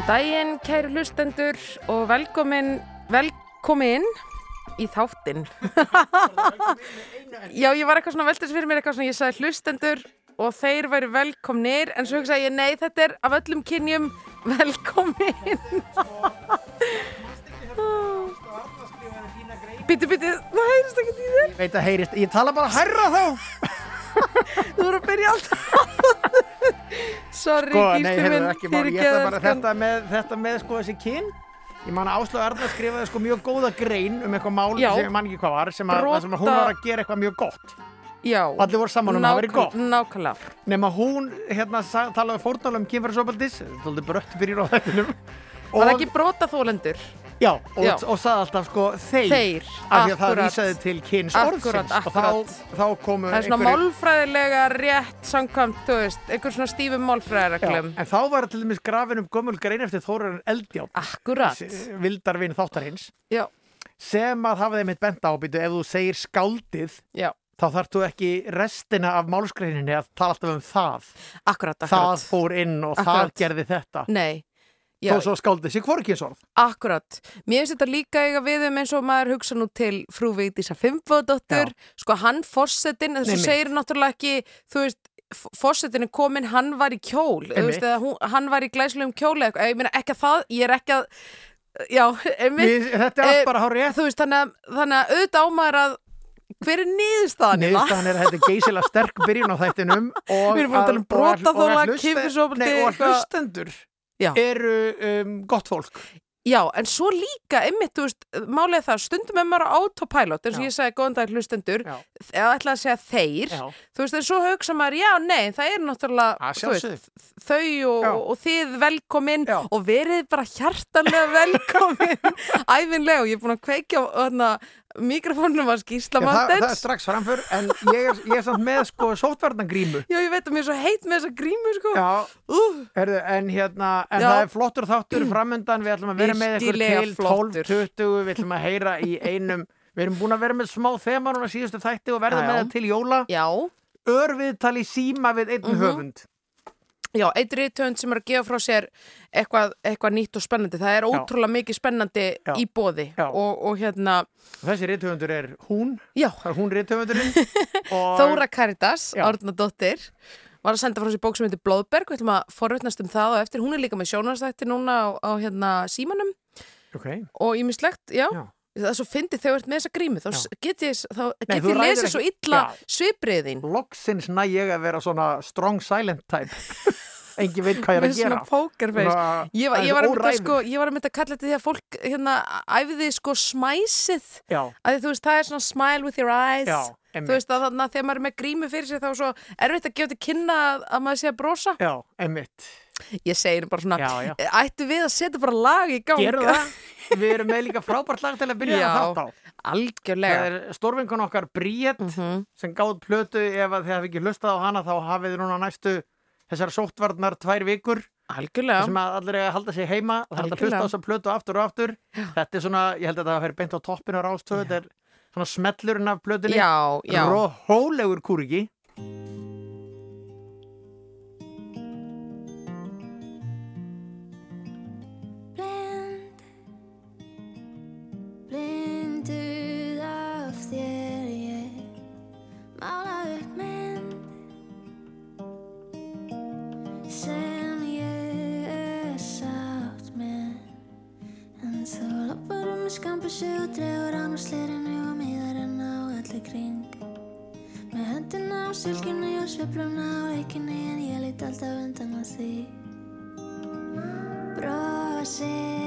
Góðan daginn, kæru hlustendur og velkomin, velkomin í þáttinn. Já, ég var eitthvað svona veltast fyrir mér eitthvað svona, ég sagði hlustendur og þeir væri velkomnir en svo hugsaði ég, nei, þetta er af öllum kynjum velkomin. Býtu, býtu, það heyrist ekki í þér. Veit að heyrist, ég tala bara herra þá Þú voru að byrja alltaf. Sorry, Sko, nei, gísli heyrðu minn, fyrirgeðu, bara elskan. þetta með, þetta með sko þessi kyn Ég man að Áslaug Arna skrifaði sko mjög góða grein um eitthvað mál Já. sem ég man ekki hvað var sem að, Brota- sem að hún var að gera eitthvað mjög gott Já. og allir voru saman um að veri gott Nákvæmlega. nema hún hérna talaði fórnálum um kynfærisopaldis þóldi brött byrjur á þettinum Var það ekki brotaþólendur? Já, og, Já. og sagði alltaf sko þeir, Þeir, af því að það vísaði til kyns Akkurat, orðsins og þá, þá komu Það er svona málfræðilega rétt samkvæmt, þú veist, einhver svona stífum Já, málfræðireglum. en þá var til dæmis grafin um gömul grein eftir Þórarinn Eldjátt Akkurat. vildarvin þáttarins Já, sem að hafa þeim eitt bent á býtu, ef þú segir skáldið já, þá þarf þú ekki restina af málskreininni að tala alltaf um það akkurat, það akkurat. fór inn og Akkurat. það gerði þetta Nei, já, þó svo skáldið sé hvort ekki sorð akkurat. Mér finnst þetta líka eiga við um eins og maður hugsa nú til frú Vigdísa Fimbódóttur, sko hann fórsetin, þess að segir náttúrulega ekki, þú veist, fórsetin er komin, hann var í kjól, veist, eða hún, hann var í glæslegum kjóli, ég meina ekki að það, ég er ekki að, já, einmitt, þetta er Eh, allt bara hár rétt þú veist, þannig að, þannig að auðvitað ámaður að hver er niðurstaðan? Niðurstaðan er að þetta er geysilega sterk byrjun á þættinum og Við erum búin að tala um og og og eitthvað- hlustendur Já. eru um, gott fólk Já, en svo líka, einmitt, þú veist, er það, stundum er maður á autopilot, eins og ég segi góðan dag hlustendur, eða ætla að segja þeir, Já. þú veist, en svo hugsa maður, já, nei, það er náttúrulega, þú veist, þau og, og þið velkomin Já. og verið bara hjartanlega velkomin, æfinlega, og ég er búin að kveikja á þarna, mikrofónum að skýrsla Já, það, það er strax framför en ég er, ég er samt með sko sótvarnagrímu Já, ég veit að mér er svo heitt með þessa grímu, sko. Já, Uh, Herðu, en hérna, en það er flottur þáttur framöndan, við ætlum að vera með ykkur til flottur. 12-20, við ætlum að heyra í einum, við erum búin að vera með smá þema núna síðustu þætti og já. með það til jóla, örviðtali síma við einn Mhm. höfund. Já, eitt rithöfund sem er að gefa frá sér eitthvað, eitthvað nýtt og spennandi. Það er Já. ótrúlega mikið spennandi Já. í bóði Já. og, og hérna, Þessi rithöfundur er hún, já, það er hún rithöfundurinn og Þóra Karitas, Já. Árnadóttir, var að senda frá sér bók sem heitir Blóðberg, við ætlum að forvetnast um það og eftir, hún er líka með sjónastætti núna á, á hérna símanum okay. og ímislegt, já. Já. Það er svo fyndið þegar þú ert með þessa grími, þá Já. get ég, þá get ég lesið svo illa Já. svipriðin. Loksins næ ég að vera svona strong silent type. Engi veit hvað ég er að gera. svona Ég var, ég aðeins var að mynda sko, ég að kalla þetta því að fólk hérna æfiði sko smæsið að þú veist, það er svona smile with your eyes já, þú veist að þannig að þegar maður er með grímu fyrir sig þá er svo erfitt að gefa til kynna að, að maður sé að brosa Já, emmitt. ég segir bara svona, Já, já. ættu við að setja bara lag í gang Gerum það. Við erum með líka frábært lag til að byrja Já. að þátt á. algjörlega Það er stórvinkun okkar Bríett Mhm. sem gáð plötu ef þið hafi ekki hlustað á hana þá hafið þið núna næstu þessar sóttvarnar tvær vikur algjörlega. sem að allir eiga að halda sig heima það er að hlusta á þessar plötu aftur og aftur. Þetta er svona, ég held að það fer beint á toppinu á rástöðu, þetta er svona smellurinn af plötunni. Já, já, rólegur kúriki skambissu og dregur án og slirinu og miðar en á öllu kring. Með höndina á sylginni og sveifluna á leikinni En ég lít alltaf undan að því. Brosið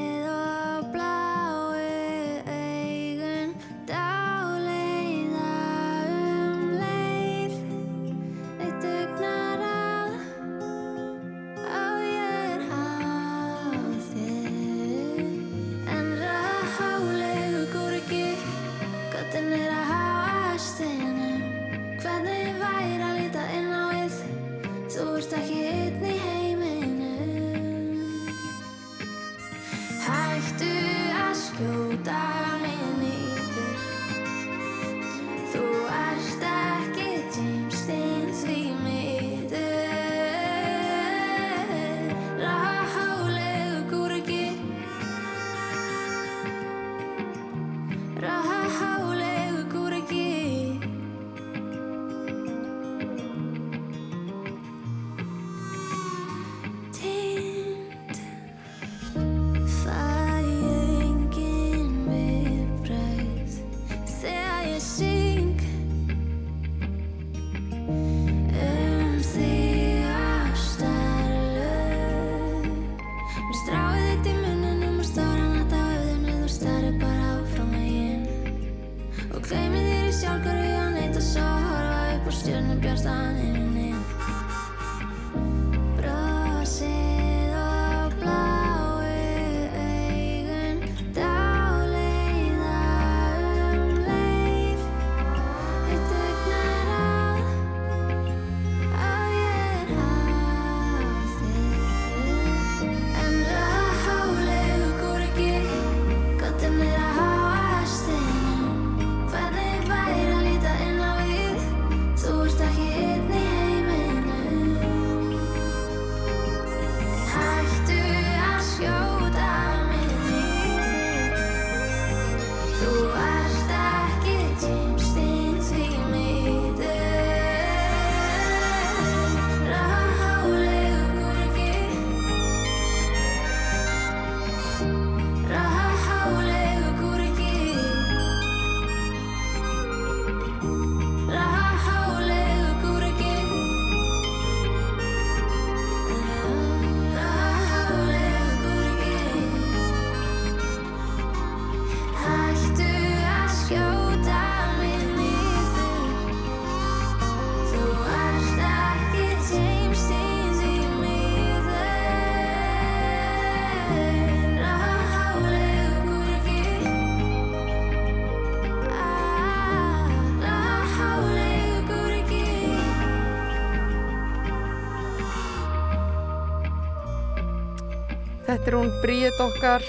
Þetta er hún Bríet okkar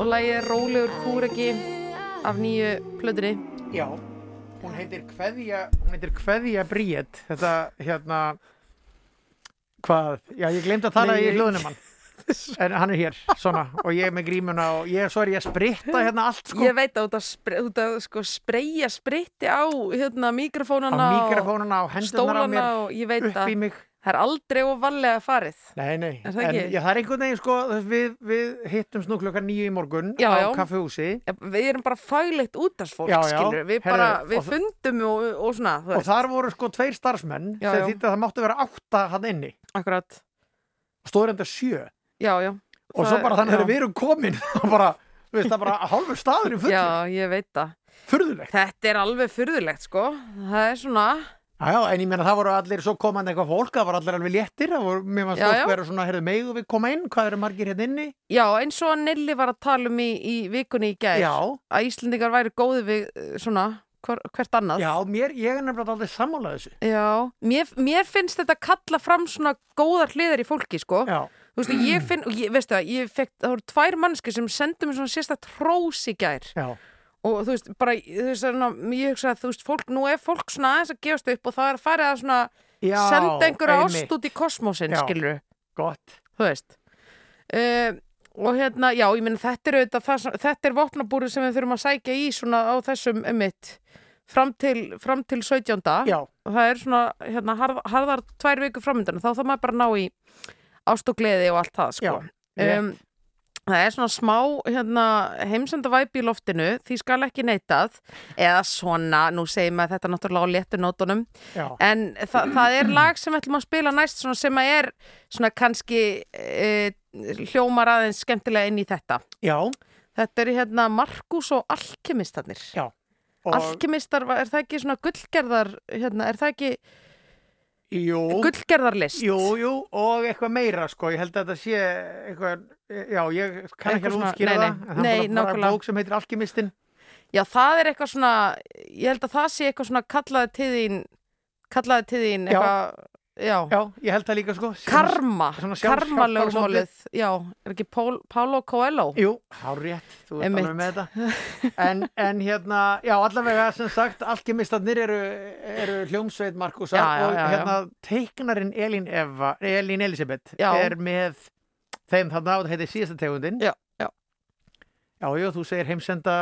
og lægið Rólegur Kúreki af nýju plöðri. Já, hún heitir Kveðja, hún heitir Kveðja Bríet, þetta hérna, hvað, já ég glemt að tala Nei, í hljóðnum hann, en hann er hér, svona, og ég er með grímuna og ég, svo er ég að spritta hérna allt, sko, Ég veit að spre, út að sko, spreyja spritti á hérna, mikrofónana og og stólana mér og ég veit að. Það er aldrei og vallega farið. Nei, nei, Er það en ekki? já, það er einhvern veginn, sko, við, við hittumst nú klukkar nýju í morgun Já, á já. kaffehúsi Ja, Við erum bara faglegt útastfólk, Já, já, skilur. Við heyrðu, bara, við fundum og, og svona, og veist. þar voru sko tveir starfsmenn Já, sem já. þýtti að það máttu vera átta hann inni Akkurat. stóður enda sjö Já, já. og Það- svo bara þannig já. að við erum komin og bara, þú veist, það er bara hálfur staður í fullu, Já, ég veit það. furðulegt Þetta er alveg furðulegt, sko. Það er svona, Já, já, en ég meina það voru allir svo komandi eitthvað fólk, það voru allir alveg léttir, það voru, mér maður já. vera svona, heyrðu, megu við koma inn, hvað eru margir hérna inni? já, eins og Nelly var að tala um í, í vikunni í. Já, Að Íslendingar væri góði við eh, svona hver, hvert annað. já, mér, ég er nefnilega aldrei sammálað þessu. Já, mér, mér finnst þetta kalla fram svona góðar hliðar í fólki, sko. Já, Þú veist, ég finn, og ég, veistu það, ég fekk, það voru tvær mannski sem sendu mér svona sérstætt hrós í gær. já, Og þú veist, bara, þú veist, svona, ég hugsa að þú veist, fólk, nú er fólk svona aðeins að gefast upp og það er að fara að svona já, senda einhverja einmitt. ást út í kosmosin, Já. skilur Gott, þú veist. Uh, og hérna, já, ég meina þetta er auðvitað, það, sem- þetta er vopnabúrið sem við þurfum að sækja í svona á þessum emitt fram til, fram til 17. já, og það er svona, hérna, harð, harðar tvær vikur framöndan þá þarf maður bara að ná í ást og gleði og allt það, sko. já, rétt. um, það er svona smá hérna, heimsenda væpi í loftinu því skal ekki neitað. Eða svona, nú segir maður þetta náttúrulega á léttu nótunum. Já, en þa það er lag sem við ætlum að spila næst svona sem að er svona kannski e, hljómar aðeins skemmtilega inn í þetta. Já, þetta er hérna Markus og Alkemistarnir já. Og, Alkemistar, er það ekki svona gullgerðar hérna, er það ekki gullgerðarlist. Jú, jú, og eitthvað meira, sko, ég held að þetta sé eitthvað, já, ég kann ekki að útskýra það, en það er bara bók sem heitir Alkymistinn. Já, það er eitthvað svona, ég held að það sé eitthvað svona kallaði til þín, kallaði til þín eitthvað, já, Já, ég held það líka, sko. sjálfshjálpar karma lögmálið, já, er ekki Pál, Pálo Coelho? Jú, hár rétt, þú ert Einmitt. alveg með þetta en, en hérna, já allavega sem sagt, alkymistarnir eru, eru hljómsveit Markusa Já, já, og já, já. hérna teiknarinn Elín Eva Elín Elisabeth Já. er með þeim þarna og það heitir síðasta tegundin Já, já. Já, jú, þú segir heimsenda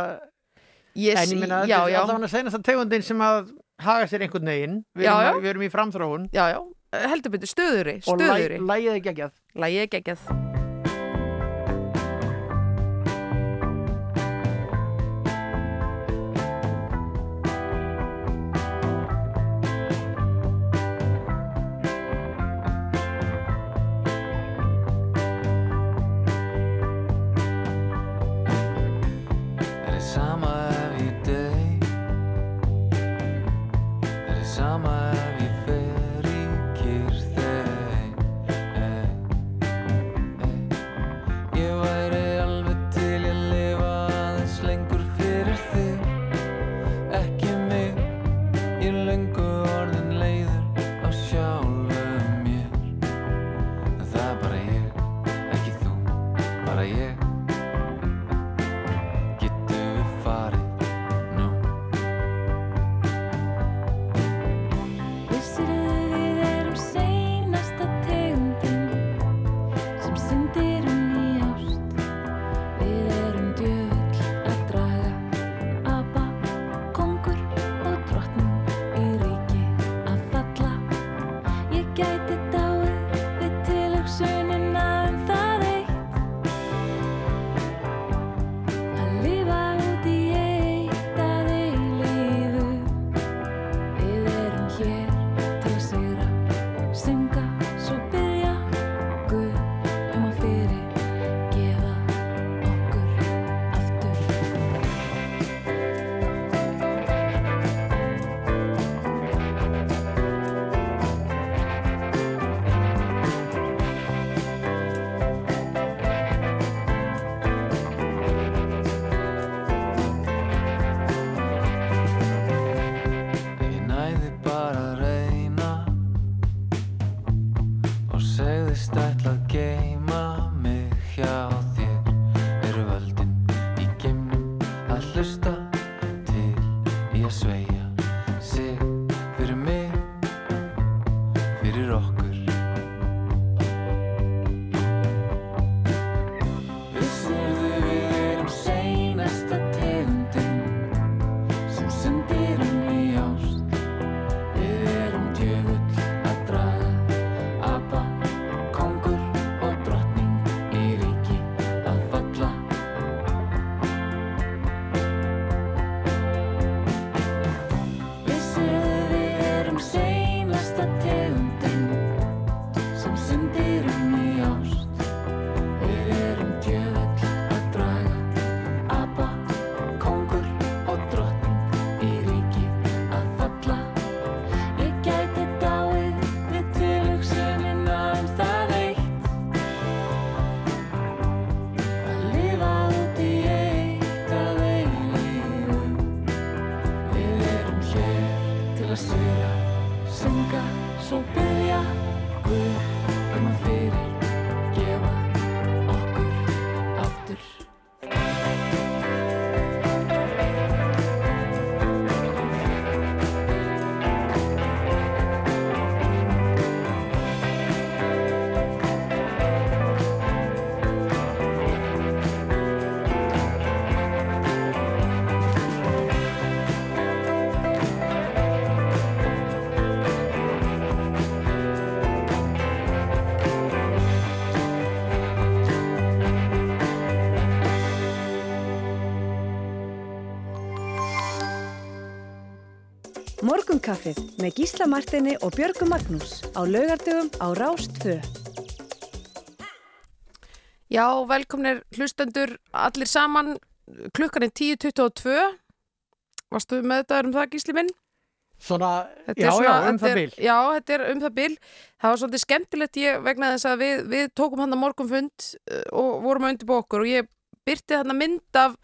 Ég, en ég minna, já, þetta er já, allavega senasta tegundin sem að haga sér einhvern veginn við, Já, erum, já. að- við erum í framþróun já, já, heldur betur, stöðuri, og stöðuri, lægið ekki ekki að lægið ekki ekki Morgunkaffið með Gísla Martini og Björgu Magnús á laugardögum á Rástfö. Já, velkomnir hlustendur allir saman, klukkan er 10.22 Varstu með þetta um það gísli minn? Svona, Þetta já, er svona- já, um það er- bil. Já, þetta er um það bil Það var svolítið skemmtilegt ég vegna þess að við, við tókum hann að morgunfund uh, og vorum að undirbúa okkur og ég byrti hann að mynd af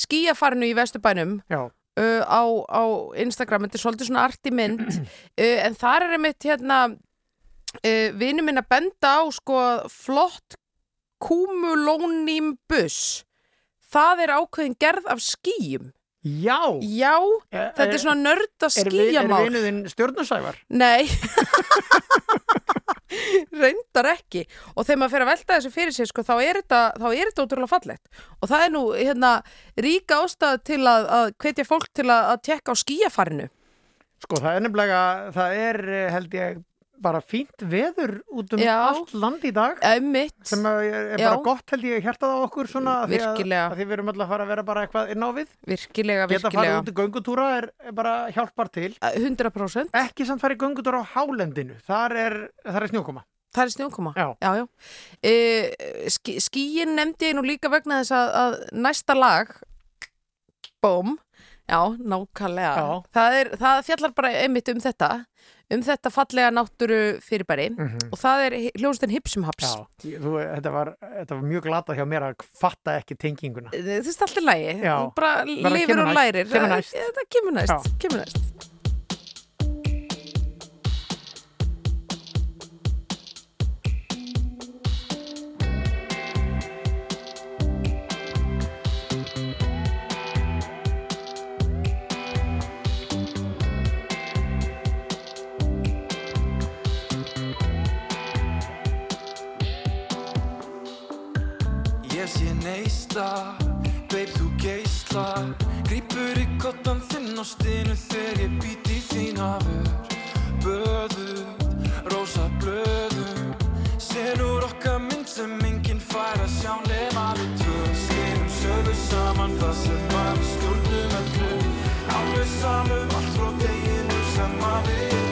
skíafarinu í Vesturbænum Já, uh, á, á Instagram, þetta er svolítið svona arti mynd. Uh, en þar er einmitt hérna uh, vinu minn að benda á sko flott kúmulónimbus það er ákveðin gerð af skíum já. já, þetta er svona nörda Er, vi- er skíamál vinuðinn stjórnusævar? Nei reyndar ekki. Og þegar maður fer að velta þessu fyrir sig sko, þá er þetta, ótrúlega fallegt. Og það er nú hérna ríka ástæð til að, að hvetja fólk til að, að tekka á skíafarinu Sko, það er nefnilega, það er, eh, held ég, bara fínt veður út um Já. allt land í dag. Ömmitt, Sem að er, er bara gott, held ég, hjartað á okkur svona. því að- Virkilega. Að því við erum alltaf að fara að vera bara eitthvað inn á við. virkilega, Geta farið virkilega út í göngutúra er, er bara hjálpar til. 100% Ekki samt farið göngutúra á hálendinu. Þar er, þar er snjókoma. Það er snjókoma. Já. já. E, ski, skíin nefndi ég nú líka vegna þess að, að næsta lag, bóm, Já, nákvæmlega. Það, er, það fjallar bara einmitt um þetta, um þetta fallega náttúru fyrirbæri Mhm. og það er hljóðstinn Hipsum Haps. Þetta, var, þetta var mjög glata hjá mér að fatta ekki tenginguna. Þú veist alltaf lægi, bara lifir kemur og lærir. kemur næst. Það kemur næst, neista, beib þú geisla Grípur í kottan þinn á stinu þegar ég být í þín hafur. Böðuð, rósa blöðum Senur okkar mynd sem enginn fær að sjá nema við tvö. Skrifum sögu saman það sem var stjórnum öllu. Alveg samum allt frá deginu sem að við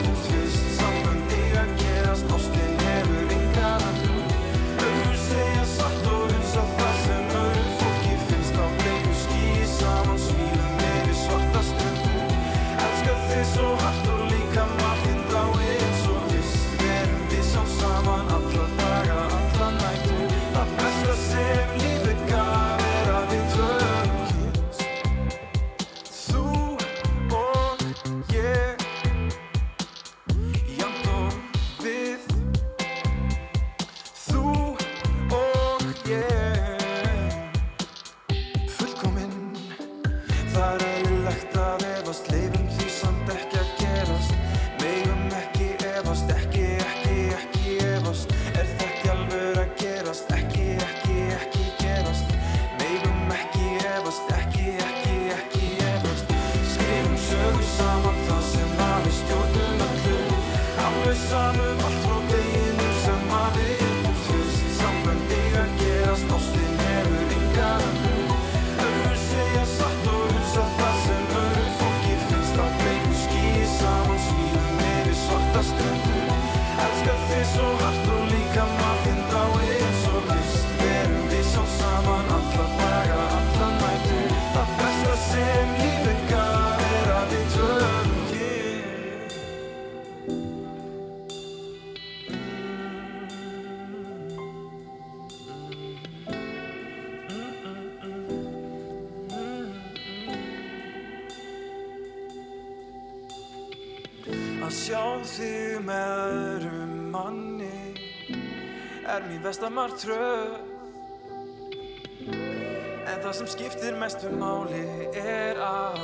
er mín besta martröð. En það sem skiptir mestu máli er að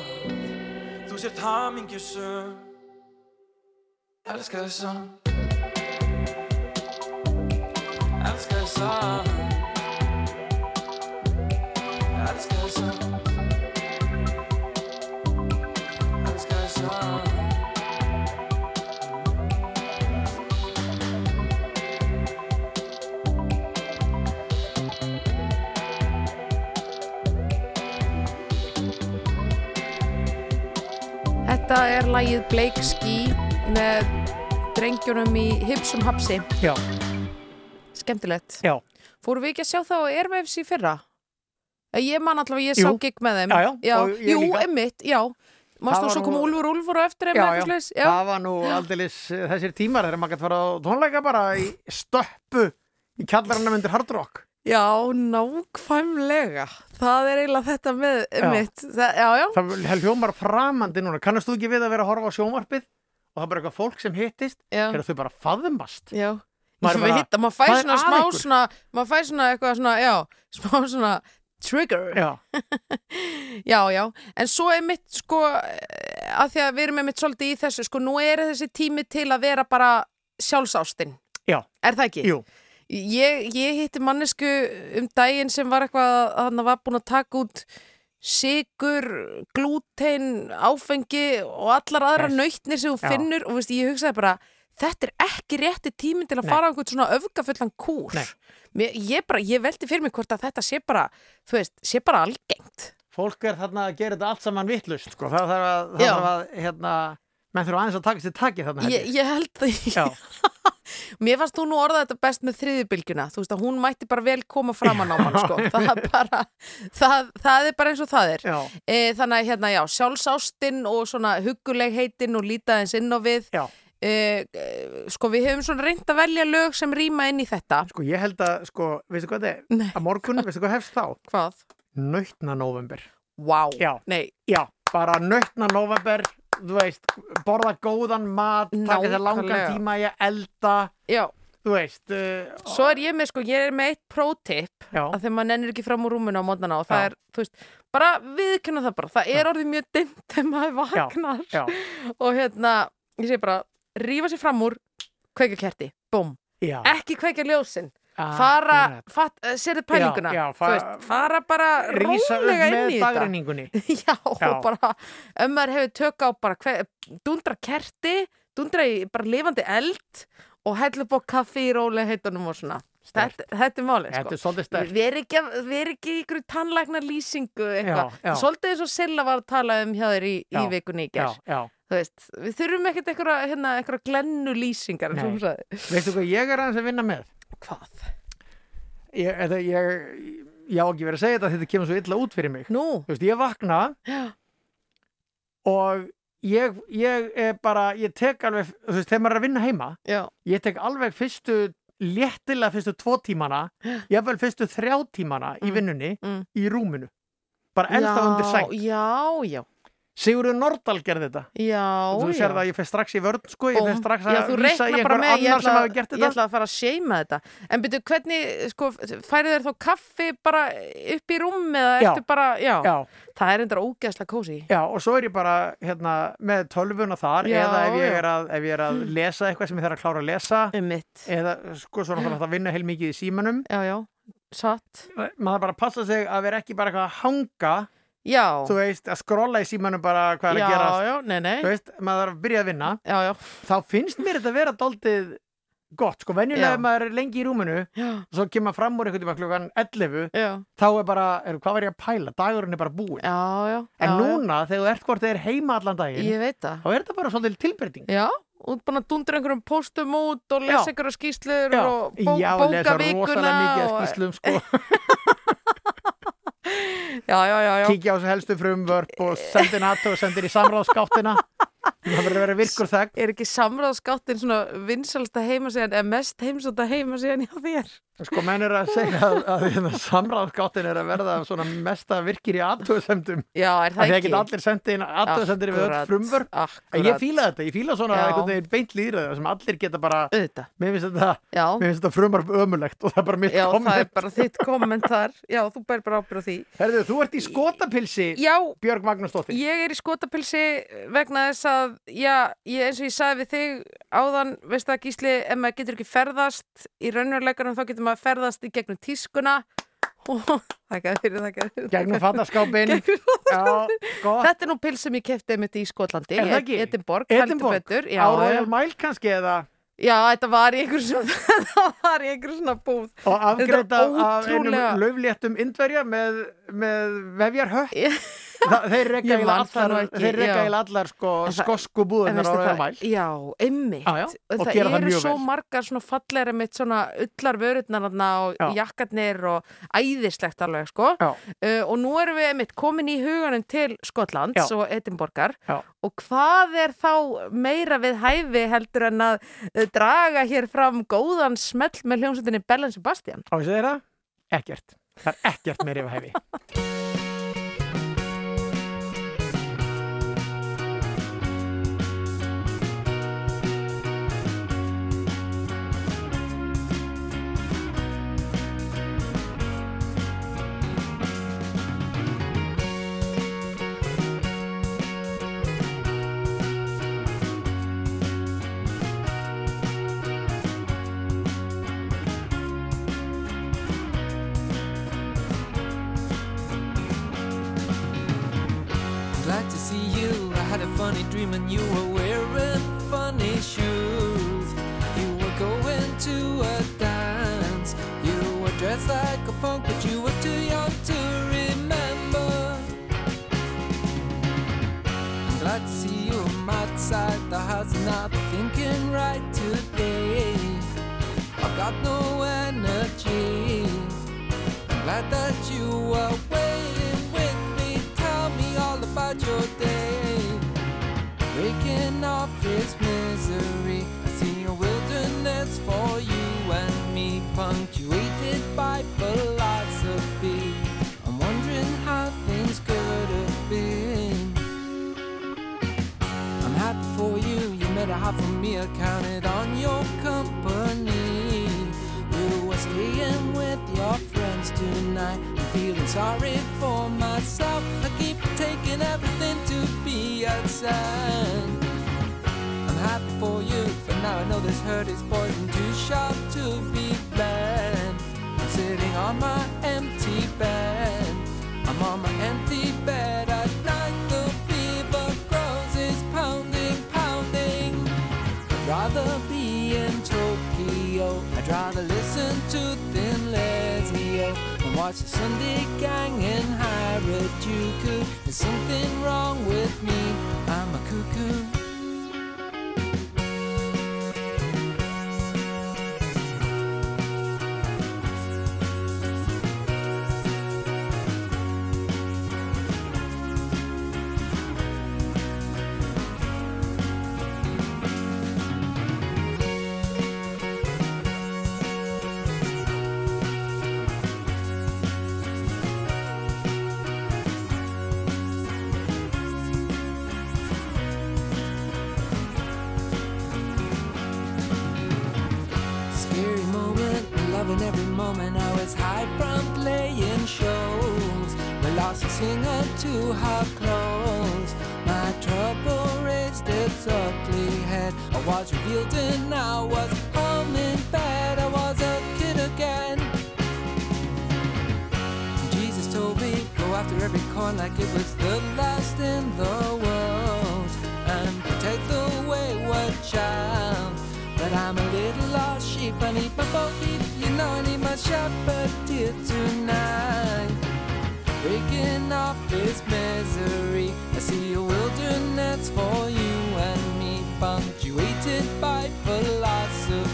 þú sért hamingjusum Elska þig samt Elska þig samt Þetta er lagið Blake Ski með drengjunum í Hipsum Hapsi. Já, Skemmtilegt. já, Fórum við ekki að sjá það á Airwaves í fyrra? Eh, Ég man allavega, ég sá gig með þeim. Já, já, og ég jú, líka. emmitt, já. Mást þú svo koma Úlfur Úlfur á eftir þeim já, eða já. eitthvað já. Það var nú aldeilis eh, þessir tímar þegar maður gæti fara á tónleika bara í stöppu í kjallarannum undir Hard Rock. Já, nákvæmlega. Það er eiginlega þetta með. Já, já. já. Það hljómar framandi núna. Kannast þú ekki við að vera að horfa á sjónvarpið og það er bara eitthvað fólk sem hittist þegar þau bara faðmast. Já, Maður bara, hitta, hvað er svona smá ykkur? svona, maður fær svona eitthvað svona, já, smá svona trigger, Já, já, já, en svo er mitt sko, að því að við erum með mitt svolítið í þessu, sko, nú er þessi tími til að vera bara sjálfsástinn, já, er það ekki? jú. Ég, ég hitti mannesku um daginn sem var eitthvað að hann var búin að taka út sigur, glútein, áfengi og allar aðra Yes. nautnir sem Já. finnur og veist, ég hugsaði bara þetta er ekki rétti tíminn til að Nei. fara á einhvern svona öfgafullan kúr Nei. Mér, ég, bara, ég veldi fyrir mig hvort að þetta sé bara þú veist, sé bara algengt Fólk er þarna að gera þetta allt saman vittlust, sko. Það þarf að, það Já. þarf að hérna, menn þurfa aðeins að taka sér taki þarna. ég, ég held það Mér fannst þú nú orðað þetta best með þriðjubilgjuna þú veist að hún mætti bara vel koma framan á mann sko. það, er bara, það, það er bara eins og það er e, þannig að hérna já, sjálfsástin og svona huggulegheitin og lítaðins inn á við e, e, sko við hefum svona reynd að velja lög sem rýma inn í þetta Sko, ég held að, sko, veistu hvað þetta Nei. er? Að morgun, veistu hvað hefst þá? Hvað? Nautna november. Vá, Já. nei, Já, bara nautna november, þú veist, borða góðan mat, taka þér langan tíma í að elda, já. Þú veist. Uh, Svo er ég með sko, ég er með eitt pro-tip Já, að þegar maður nennir ekki fram úr rúminu á mótnana og það Já. er, þú veist, bara viðkynna það bara, það er orðið mjög dimmt þegar maður vaknar. Já, og hérna, ég segi bara rífa sér fram úr, kveikja kerti búm, já. ekki kveikja ljósin fara, fatt, sérðu pælinguna Já, já, fa- veist, fara bara rólega inn í þetta já, Já. og bara ef maður hefur tök á bara hver, dundra kerti, dundra í bara lifandi eld og hella upp á kaffi í rólega heitunum og svona þetta, þetta er málið Þetta sko. Við erum ekki, í ykkur tannlækna lýsingu. Svolítið eins og Silla var að tala um hjá þér í, í vikunni í gerð. veist, við þurfum ekkert eitthvað, hérna, glennu lýsingar. Veistu hvað ég er aðeins að vinna með? Hvað? Ég, þetta, ég, ég á ekki verið að segja þetta þetta kemur svo illa út fyrir mig. Nú? Þú veist, ég vakna og ég, ég er bara, ég tek alveg, þú veist, þegar maður er að vinna heima, Já. ég tek alveg fyrstu, léttilega fyrstu tvo tímana, ég vel fyrstu þrjá tímana í Mm. vinnunni Mm. í rúminu. Bara ennþá undir sæng. Já, já, Sigurður Nordal gerði þetta. já, þú já. sér það að ég fer strax í vörn, sko, ég Búm. strax Já, að þú vísa í einhver með, ég annar sem ætla, hafi gert ég þetta. ætla að fara að seima þetta. En byrju, hvernig, sko, færið þér þá kaffi bara upp í rúm eða Já. ertu bara, já, Já, það er endur ógeðslega kósi. já, og svo er ég bara hérna, með tölvuna þar Já, eða ef ég, já. er að, ef ég er að lesa eitthvað sem ég þarf að klára að lesa Um eða sko svona þarf að vinna heilmikið í símanum Já, já, satt. maður bara passa sig að vera ekki bara eitthvað að hanga Já, þú veist, að skrolla í símanum bara hvað er já, að gerast já, nei, nei. þú veist, maður þarf að byrja að vinna Já, já, þá finnst mér þetta að vera daldið gott, sko, venjulega Já. ef maður er lengi í rúminu já, og svo kemur fram úr einhvern tíma klukkan 11 já, þá er bara, er, hvað var ég að pæla dagurinn er bara búinn, já, já. en já, núna þegar þú ert hvort þið er heima allan já. daginn Ég veit það. þá er þetta bara svolítið tilbreyting Já, búin að dundra einhverjum póstum út og lesa Já. einhverja skýslur Já, og bó, já, bóka lesa vikuna rosalega mikið og- skýslum sko, Já, já, já, já. Kíkja á þessu helstu frumvörp og sendir NATO og sendir í samráðskáttina það verður að vera virkur þegn Er ekki samráðskáttin svona vinsalsta heimasíðan eða mest heimsóta heimasíðan hjá þér? Sko menn er að segja að, að, að samráðskáttin er að verða svona mesta virkir í aðtöðsendum Já, er að það því ekki? ekki? allir sendi inn aðtöðsendir við öll frumvörp. En ég fíla þetta, ég fíla svona einhvern veginn beint líðræði sem allir geta bara Auðvitað, mér finnst þetta, mér finnst þetta frumvarp ömulegt og það er bara mitt Já, það er komment. bara þitt komment þar. Já, þú bæri bara ábyrð á því. Herðu, þú ert í skotapilsi Já, Björg Magnúsdóttir. Ég er í skotapilsi vegna þess að, já, ég, eins og ég sagði við þig áðan, getur ekki ferðast í gegnum tískuna. Þakka fyrir, þakka fyrir. Gegnum fattaskápin Þetta er nú pils sem ég kefti mitt í Skotlandi, ekki? Edinborg, Edinborg, á Royal. Mile kannski eða? Já, þetta var í einhver svona, þetta var í einhver svona búð. og afgreita af einum löfléttum indverja með, með vefjarhött Ég- Þa, þeir rekka það nú allar, eiginlega allar sko, það- skosku búðunar á Mile já, einmitt. Já, já, og það það eru svo vel. margar svona fallegri mitt svona ullar vörurnar og Já. jakkarnir og æðislegt alveg sko. Uh, og nú erum við mitt komin í huganum til Skotlands Já. og Edinborgar Já. og hvað er þá meira við hæfi heldur en að uh, draga hér fram góðan smell með hljómsveitinni Bellen Sebastian? Á ég segir það? Ekkert. Það er ekkert meiri yfir hefi. to her clothes. My trouble raised its ugly head. I was revealed and I was humming bad. I was a kid again. Jesus told me, go after every coin like it was the last in the world and protect the wayward child. But I'm a little lost sheep, I need my bo peep, you know I need my shepherd dear tonight. Breaking off this misery, I see a wilderness for you and me, punctuated by philosophy.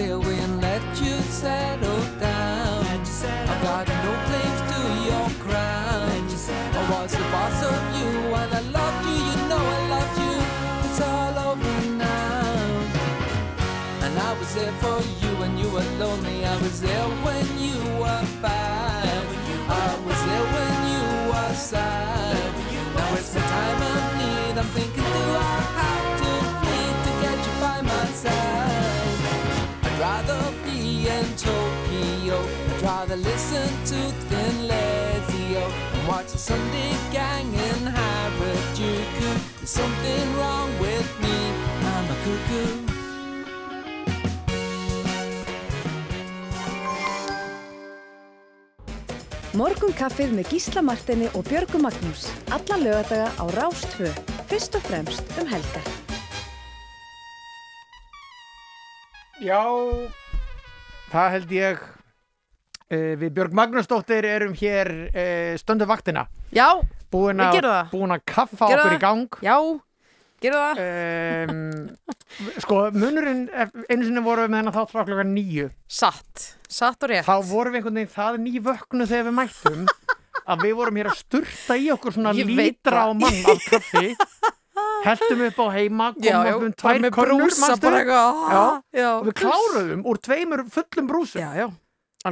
I away and let you settle down. I've got no claims to your crown. I was the boss of you, and I loved you. You know I loved you. It's all over now. And I was there for you when you were lonely. I was there when you were bad. I was there when you were sad. Now it's the time of need. I'm thinking, do I be in Tokyo. I'd rather listen to Thin Lizzy and watch the Sunday Gang in Harajuku. There's something wrong with me. I'm a cuckoo. Morgun kaffið með Gísla Martini og Björgu Magnús. Alla lögadaga á Rástvö. Fyrst og fremst um helgar. Já, það held ég uh, Við Björg Magnúsdóttir erum hér uh, stöndu vaktina. Já, Búin Við gerum það. búin að kaffa Gerum okkur það. í gang. Já, gerðu það. Um, Sko, munurinn einu sinni vorum við með hennar þátt frá klokkan nýju Satt, satt og rétt. Þá vorum við einhvern veginn það nývöknu þegar við mættum að við vorum hér að sturta í okkur svona Ég veit lítra á það. mann af kaffi heldum upp á heima komum um tvær Já. já. og við kláruðum úr tveimur fullum brúsum. Já, já,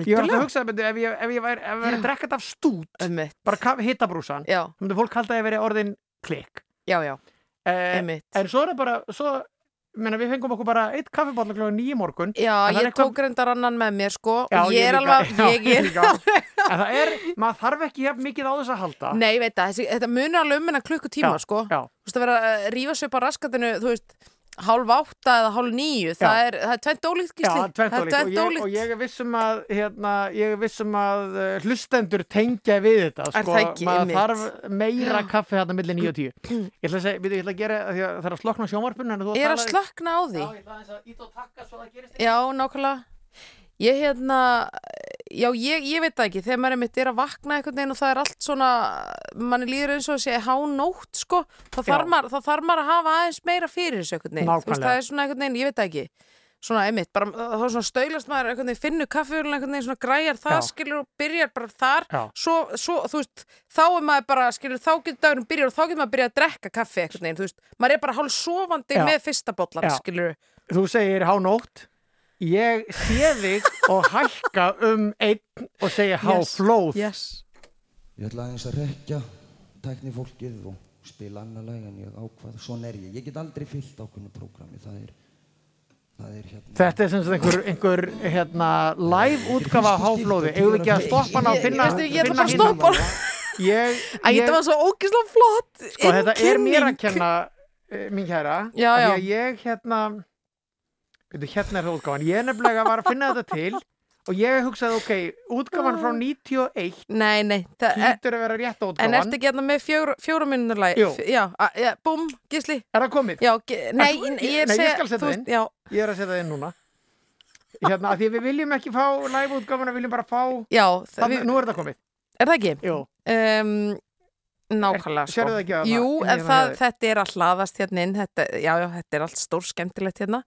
Ég var alltaf að hugsa að ef ég, ef ég væri, ef ég væri að drekka þetta af stút Einmitt. bara hittabrúsan, Já, þá myndi fólk halda að ég veri orðin klikk já, já, eh, en svo er það bara svo, menna, við fengum okkur bara eitt kaffibotla klokkan nýju morgun Já, En ég tók reyndar annan með mér sko Já, og ég er líka. alveg, Já, ég er en það er, maður þarf ekki mikið á þess að halda Nei, ég veit það, þetta munur alveg um hennar klukkutíma Já, sko. Þú veist að vera að rífa sig upp á raskatinu, þú veist hálf átta eða hálf níu það er, það er tvent ólíkt Já, gísli Það er ólíkt. og, ég- og ég er vissum að hérna, ég er vissum að uh, hlustendur tengja við þetta Er sko, það ekki, maður einmitt? þarf meira kaffi hérna millir 9 og 10 ég ætla að segja, við ég ætla að gera því að það er að slokna sjónvarpunni Ég er að slökna á því? Já, ég ætla aðeins að ít og takka svo það gerist Já, nákvæmlega. Ég hérna, já ég, ég veit það ekki, þegar maður er mitt er að vakna einhvern veginn og það er allt svona, manni líður eins og sé hánótt sko, þá þarf, maður, að hafa aðeins meira fyrir þessu einhvern veginn. Þú veist, Nákvæmlega. það er svona einhvern veginn, ég veit það ekki, svona einmitt, bara þá svona stöylast maður einhvern veginn, finnur kaffjörun einhvern veginn, svona græjar það, Já. skilur og byrjar bara þar, Já. svo, svo, þú veist, þá er maður bara, skilur, þá getur dagurinn byrjar og þá getur maður að byrja að drekka kaffi einhvern veginn, þú veist, maður er bara hálf sofandi Já. með fyrsta bollan, Já. skilur. Þú segir hánótt, ég sé þig og hækka um einn og segja háflóð. Yes. Ég ætla aðeins að rekja tækni fólkið og spila annar lag en ég ákvað, svona er ég. Ég get aldrei fyllt ákveðnu prógrami, það er, það er hérna... Þetta er sem sagt einhver, einhver hérna, live útgafa af háflóði. Eigum við ekki að stoppa hann Ég- finna ég ætla bara að stoppa hann. Þetta var svo ógislega flott sko, þetta er mér að kenna, uh, mín kæra. Já, af því já. að ég hérna, veitu, hérna er það útgáfan. Ég nefnilega var að finna þetta til og ég hugsaði, ok, útgáfan frá 91 Nei, nei, það er, hlýtur að vera rétt en ertu ekki hérna með fjóra, fjóra minnur lagi? Jú. Já, ja, búm, gísli Er það komið? Já, nei, þú- ég, ég- er nei, ég skal setja það inn. Já, Ég er að setja það inn núna. Hérna, því að við viljum ekki fá live útgáfan, við viljum bara fá, já það, við, nú er þetta komið. er það ekki? Jú, Um, nákvæmlega, sko sérðu það ekki að Jú, það- en það, þetta er að hlaðast hérna inn þetta, Já, já, þetta er allt stór skemmtilegt hérna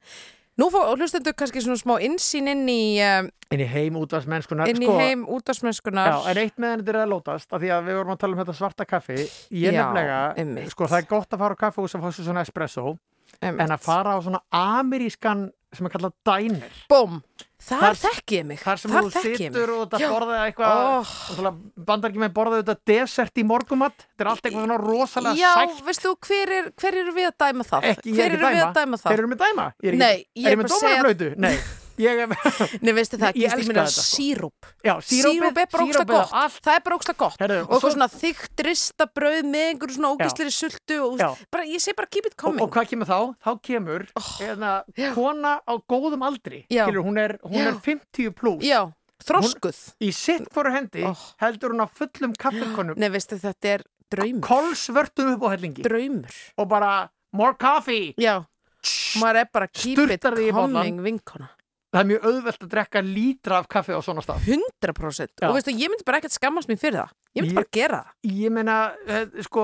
Nú fá hlustendur kannski svona smá innsýn inn í, um, inn í heim útvarsmennskunar inn í heim útásmennskunar Já, en eitt meðan þetta er að lótast af því að við vorum að tala um þetta svarta kaffi ég Já, nefnilega, einmitt. sko það er gott að fara á kaffihús að fá sér svona espresso en að fara á svona amerískan sem er kallað diner. Búm, þar Þar- þekki ég mig. þar sem Þar þú situr og Já. borðið eitthvað Oh. bandar ekki með borðið þetta desert í morgumat þetta er allt eitthvað svona rosalega Já, sætt. veistu, hver, er, hver eru við að dæma það? ekki, hver er eru við dæma, að dæma. það? þeir eru með dæma? Ég er, Nei, ég er er bara að segja- ég Nei, veistu það, Ég Gísli elska mín er þetta, sko. sírópið, Síróp er á gott. Það er bara ógsta gott. Herðu, Og og eitthvað svo- svona þykkt rista brauð með einhverju svona ógæsleri sultu og, bara, Ég segi bara keep it og, coming. og hvað kemur þá? Þá kemur oh, já. kona á góðum aldri. Já. Skilur, hún, er, hún er 50 pluss Já, þroskuð. í sitt fóru hendi Oh. heldur hún á fullum kaffikonum. Nei, veistu, þetta er draumur. Kolsvörtum upp á hellingi. Draumur. Og bara more coffee. Já, maður er bara keep it coming vinkona það er mjög auðvelt að drekka lítra af kaffi á svona stað. 100% Já. Og veistu, ég myndi bara ekkert skammast mér fyrir það. Ég myndi Ég- bara gera það. ég meina, eh, sko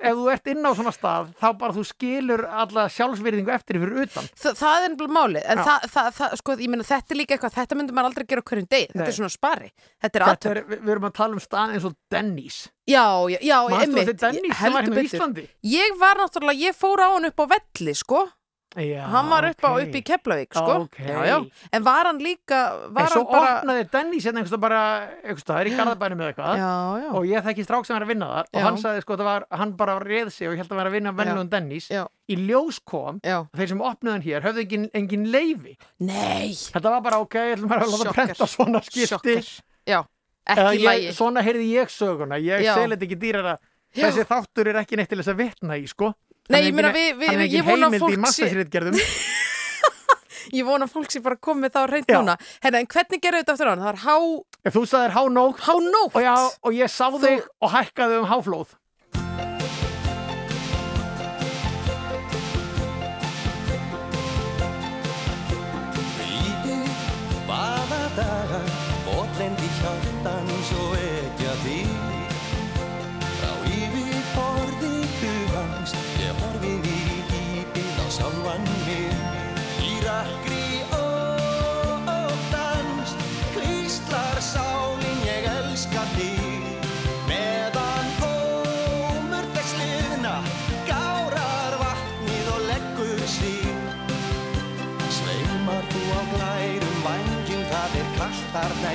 ef þú ert inn á svona stað þá bara þú skilur alla sjálfsvirðingu eftir fyrir utan. Þa, það er ennbla málið, en það, það, sko, ég meina, þetta er líka eitthvað, þetta myndi maður aldrei gera hverjum degi, þetta er svona spari, þetta er aðtöp. er, við, erum að tala um stað eins og Denny's Já, já, já, einmitt, heldur hérna? Ég var náttúrulega, ég fór á hann upp á velli, sko, Já, hann var upp, á, ok. upp í Keflavík, sko, Ok. já, já, en var hann líka, En var svo hann bara, opnaði Denny's hérna einhverstað bara einhverstað, það er í Garðabænum eða eitthvað. Og ég þekki strák sem er að vinna þar. Og hann sagði sko, það var, hann bara réð sig og ég held að vera að vinna vennilegum Denny's já, í ljós kom, þeir sem opnuðu hann hér höfðu engin, engin leifi nei, þetta var bara ok, ég ætlum að láta Sjokker. prenta svona ekki ég, svona heyrði ég söguna. Ég þetta ekki dýrara. Já. þessi þáttur er ekki neitt til þess að vitna í sko Nei, Hann er ég meina, við- við- hann er ég vona að heimild fólk í sé- massasýritgerðum ég vona að fólk sé bara komið þá reynd núna, hérna, en hvernig gerðu þetta aftur á hann, það er há, ef þú sagðir hánótt há nótt, og, já, og ég sá þig og hækkaði um háflóð er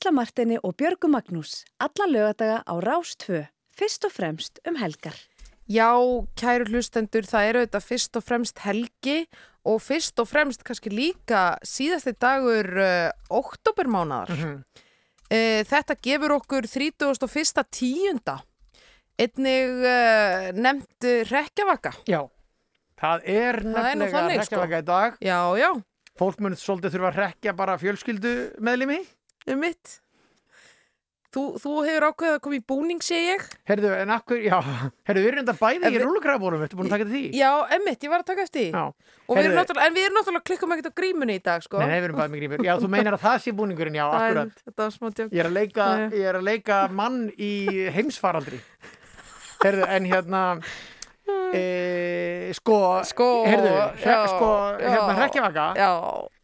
Gísla Martini og Björgu Magnús. Alla lögadaga á Rás 2. Fyrst og fremst um helgar. Já, kæru hlustendur, það eru þetta fyrst og fremst helgi og fyrst og fremst kannski líka síðasti dagur uh, oktobermánaðar. Mhm. uh, þetta gefur okkur 31. tíunda. Einnig uh, nefnt uh, rekjavaka. Já, það er nefnilega þannig, sko. í dag. Já, já, Fólk mun svolítið þurfa að rekja bara fjölskyldu meðlimi. Um mitt. Þú, þú hefur ákveðið að koma í búning, sé ég. Herðu, en akkur, já, herðu, við erum enda bæði En í rúlukrafbórum, ertu búin að taka til því? Já, emmitt, ég var að taka eftir því. Já. Og við erum Heyrðu- náttúrulega, en við erum náttúrulega klikkum ekkert á grímunni í dag, sko. Nei, við erum bæði með grímur. Já, þú meinar að það sé búningurinn, já, akkurat. Þetta var smá djók. Ég er að leika, er að leika mann í heimsfaraldri. Herðu, en hérna, e, sko, Sko, herðu, já, sko, hérna, já. Já,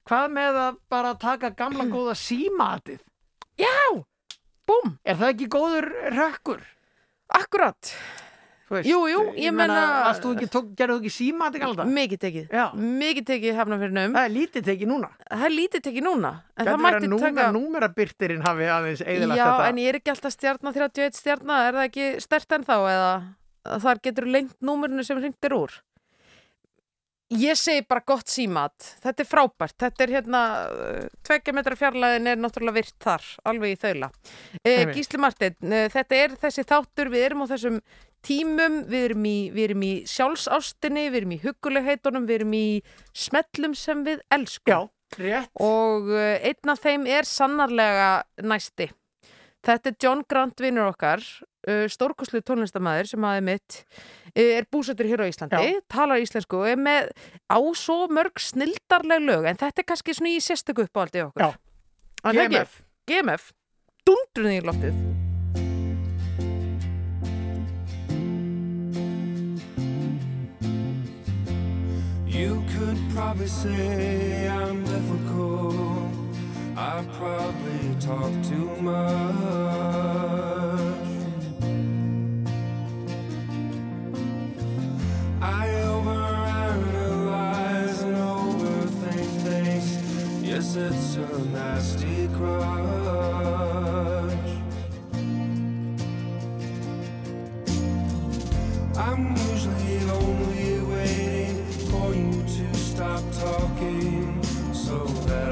hvað með að bara taka gamla góða símatið? búm, Er það ekki góður rekkur? akkurat. Veist, Jú, jú, ég ekki, tók, gerðu þú ekki símatið alltaf? Mikið tekið. Já. Mikið tekið hafnafyrinum. Það er lítið tekið núna. Það er lítið tekið núna. En Gæti það mætti taka... númerabyrtirinn hafi aðeins eðilagt Já, þetta. en ég er ekki alltaf stjarnar 31 stjarnar. Er það ekki stert en þá eða þar getur lengt númurinu sem hringtir úr? Ég segi bara gott símat. Þetta er frábært. Þetta er hérna, uh, tveggja metra fjarlæðin er náttúrulega virt þar, alveg í þaula. Eh, Einmitt. Gísli Martin, eh, þetta er þessi þáttur, við erum á þessum tímum, við erum í, við erum í sjálfsástinni, við erum í hugulegheitunum, við erum í smellum sem við elskum. Já, rétt. Og einn af þeim er sannarlega næsti. Þetta er John Grant vinnur okkar, stórkoslu tónlistamæður sem aðeins mitt uh, er búsettur hér á Íslandi, Já. talar íslensku og er með á svo mörg snildarleg lög, en þetta er kannski svona í sérstöku uppáldi okkur. Já. GMF. GMF. Dundrun í loftið. You could probably say I'm difficult. I probably talk too much. I overanalyze and overthink things. Yes, it's a nasty crutch. I'm usually only waiting for you to stop talking so that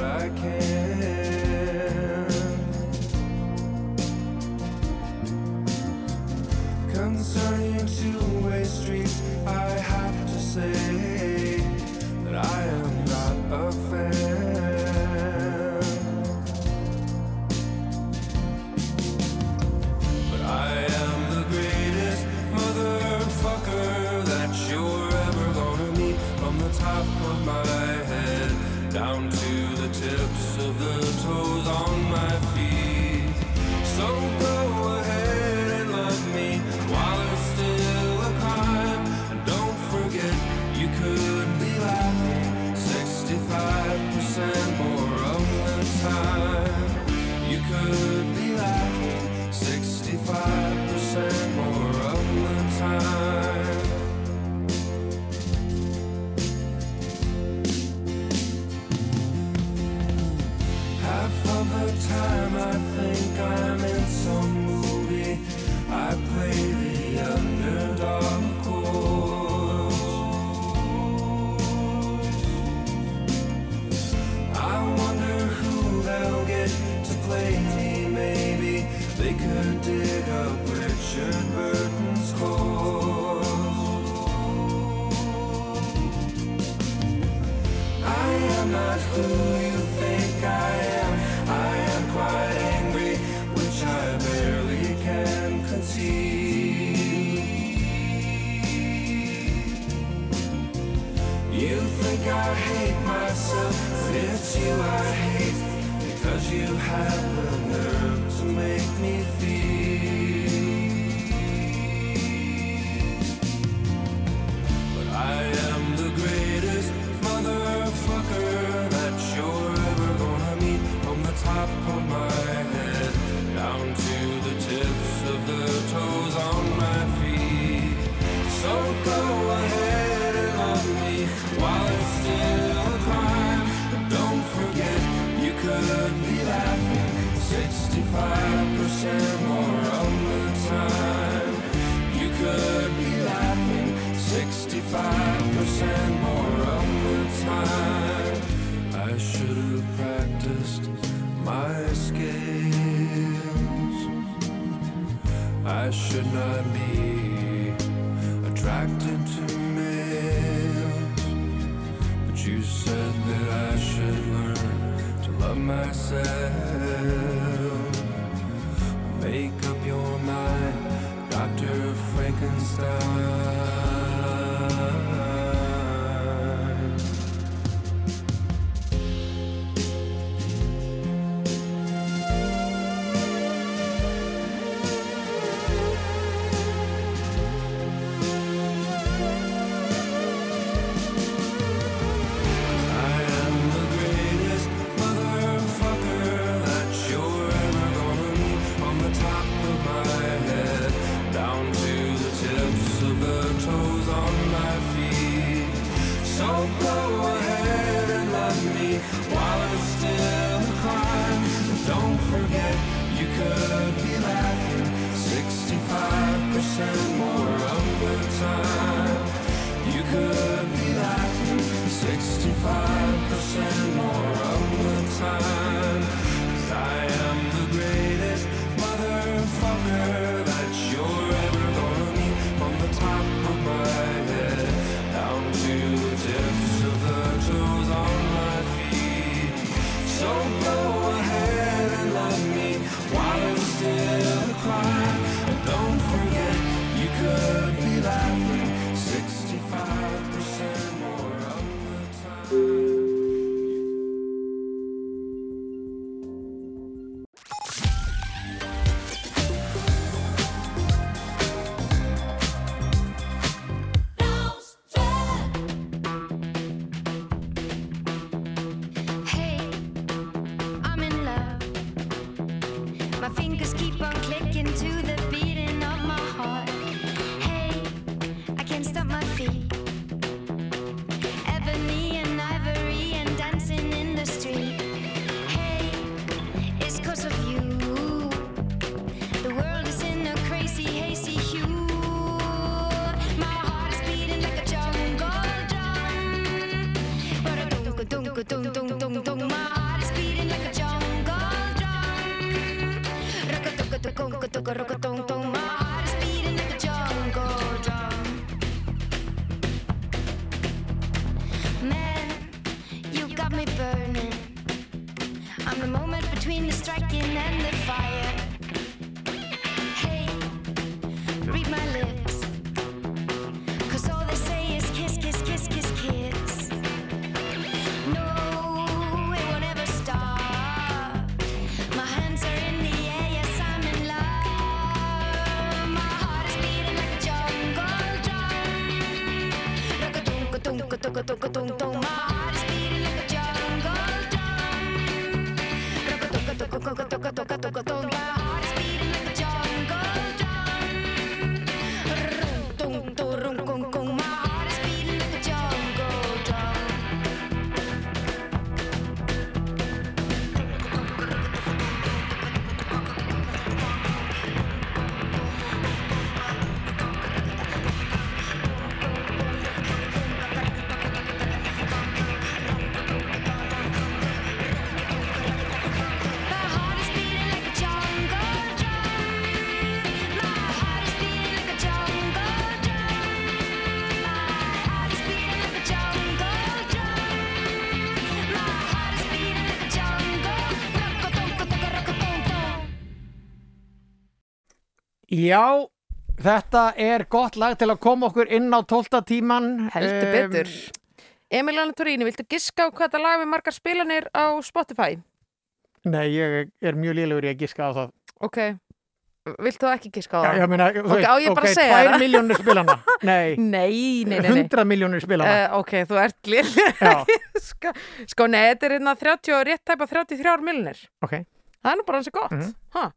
Já, þetta er gott lag til að koma okkur inn á 12. tíman Heldur Em, betur. Emiliana Torini, viltu giska á hvað það lag við margar spilanir á Spotify? Nei, ég er mjög lélugur í að giska á það Ok, viltu ekki giska á Já, það? ég meina, þú Ok, að segja tvær það? miljónir spilana Nei, Nei, nei, nei, nei. 100 miljónir spilana Uh, ok, þú ert Já, sko, sko, nei, þetta er hérna 30 og rétt tæpa 33 miljonir ok Það er nú bara hansi gott Mhm. ha.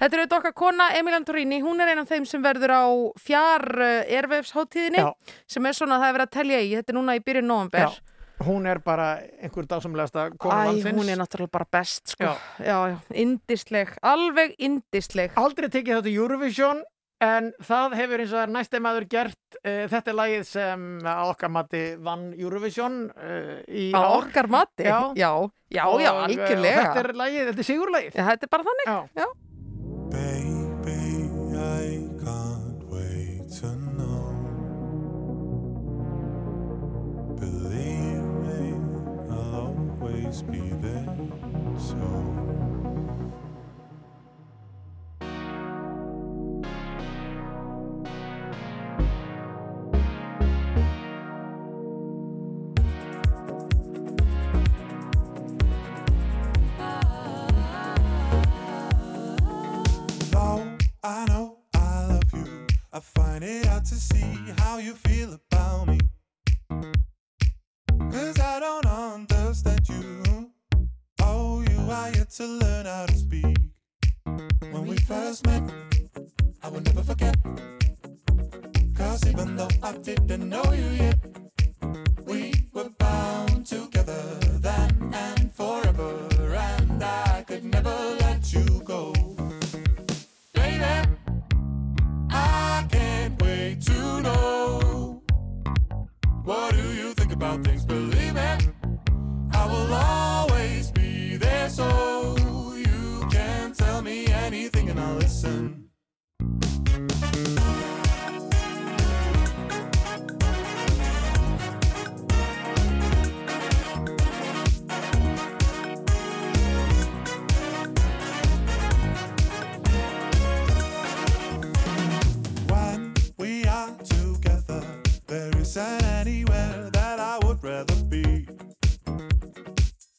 Þetta er auðvitað okkar kona Emilian Torini Hún er einn af þeim sem verður á fjár ervefsháttíðinni Já. sem er svona að það er verið að telja í Þetta er núna í byrjun november Já, hún er bara einhver dásumlegasta kona Æ, landsins hún er náttúrulega bara best sko. Já. já, já, indisleg, alveg indisleg Aldrei tekið þetta Eurovision en það hefur eins og það er næsti maður gert uh, þetta er lagið sem að okkar mati vann Eurovision uh, í Á ár okkar mati Já. já, já, Og, já, uh, algjörlega Þetta er lagið, þetta er sigurlagið Já, Þetta er bara þannig Já. Baby, I can't wait to know. Believe me, I'll always be there. So. To see how you feel about me. Cause I don't understand you. Oh, you are yet to learn how to speak. When we first met, I will never forget. Cause even though I didn't know you yet, we were bound together then and forever. Know. What do you think about things? Believe me, I will always be there so you can tell me anything and I'll listen. Isn't anywhere that I would rather be.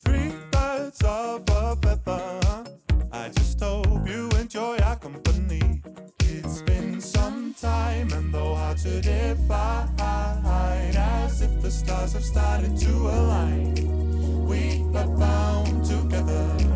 Three birds of a feather. I just hope you enjoy our company. It's been some time, and though hard to define, as if the stars have started to align. We are bound together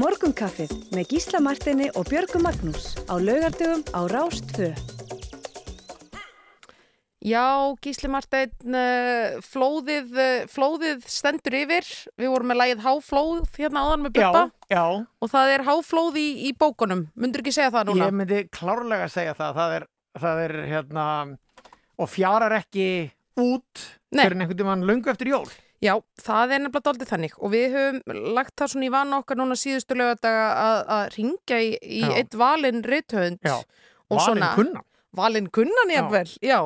Morgunkaffið með Gísla Martini og Björgu Magnús á laugardögum á Rást 2. Já, Gísli Marteinn, uh, flóðið, uh, flóðið stendur yfir. Við vorum með lagið Háflóð hérna áðan með Bubba Já, já, og það er Háflóð í, í bókunum. Mundur ekki segja það núna? ég myndi klárlega segja það það er, það er hérna og fjarar ekki út Nei. fyrir einhvern tímann löngu eftir jól Já, það er nefnilega daldið þannig og við höfum lagt það svona í vana okkar núna síðustu lögadaga að, að ringja í, í eitt valinn rithönd og svona kunna valinn kunnan jafnvel, já.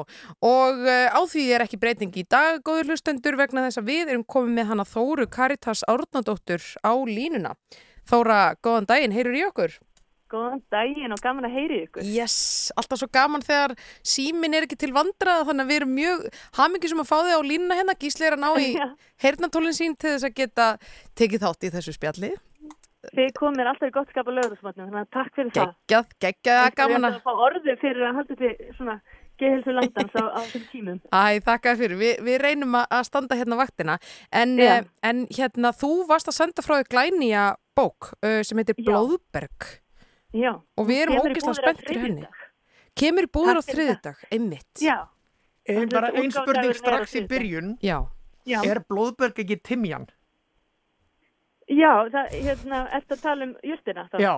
og uh, á því er ekki breyting í dag, góður hlustendur, vegna þess að við erum komið með hana Þóru Karitas Árnadóttur á línuna. Þóra, góðan daginn, heyrur í okkur? Góðan daginn og gaman að heyri ykkur. Yes, alltaf svo gaman þegar símin er ekki til vandraða, þannig að við erum mjög hamingjum sem að fá þig á línuna hérna, gísli er að ná í Já. heyrnatólinn sín til þess að geta tekið þátt í þessu spjalli. Þið komir alltaf í gott skap á lögðarsmatnum, þannig að takk fyrir það. Geggjað, geggjað, gaman að að... fá orðu fyrir að halda þetta svona geðhilsu landans á, á þessum tímum. Æ, þakka fyrir. Vi, við reynum að- standa hérna vaktina. En, uh, en hérna, þú varst að senda frá því glænýja bók uh, sem heitir. Blóðberg. Já. Og við erum Kemur í ógeðslega búðir á spennt fyrir henni. Kemur í búður á þriðudag, einmitt. Já, Eh, Þannig bara að ein spurning útgáfudagurinn á strax í byrjun Já. já. er blóðberg ekki timjan? Já, það, hérna, eftir að tala um justina þá. Já,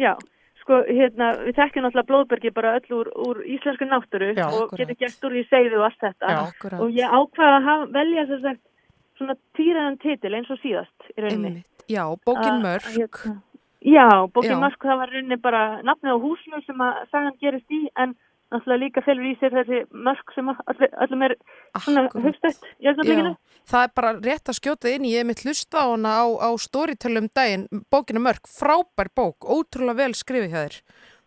Já, sko, hérna, við þekkjum náttúrulega blóðbergi bara öll úr, úr íslensku náttúru Já. og Akkúrat. getum gert úr því segðu og allt þetta. Já. Akkurat. Og ég ákvaða að hafa, velja þess að svona týraðan titil eins og síðast í rauninni. Einmitt. Já, bókin að, hérna, Já, bókin Já. Mörk, það var í rauninni bara nafnið á húsinu sem að sagan gerist í, en náttúrulega líka felur í sér þessi Mörk sem öllum er svona hugstætt í ögnablikinu. það er bara rétt að skjóta inn í, ég mitt hlusta á hana á, á storytellum daginn, bókina Mörk, frábær bók, ótrúlega vel skrifið hjá þér.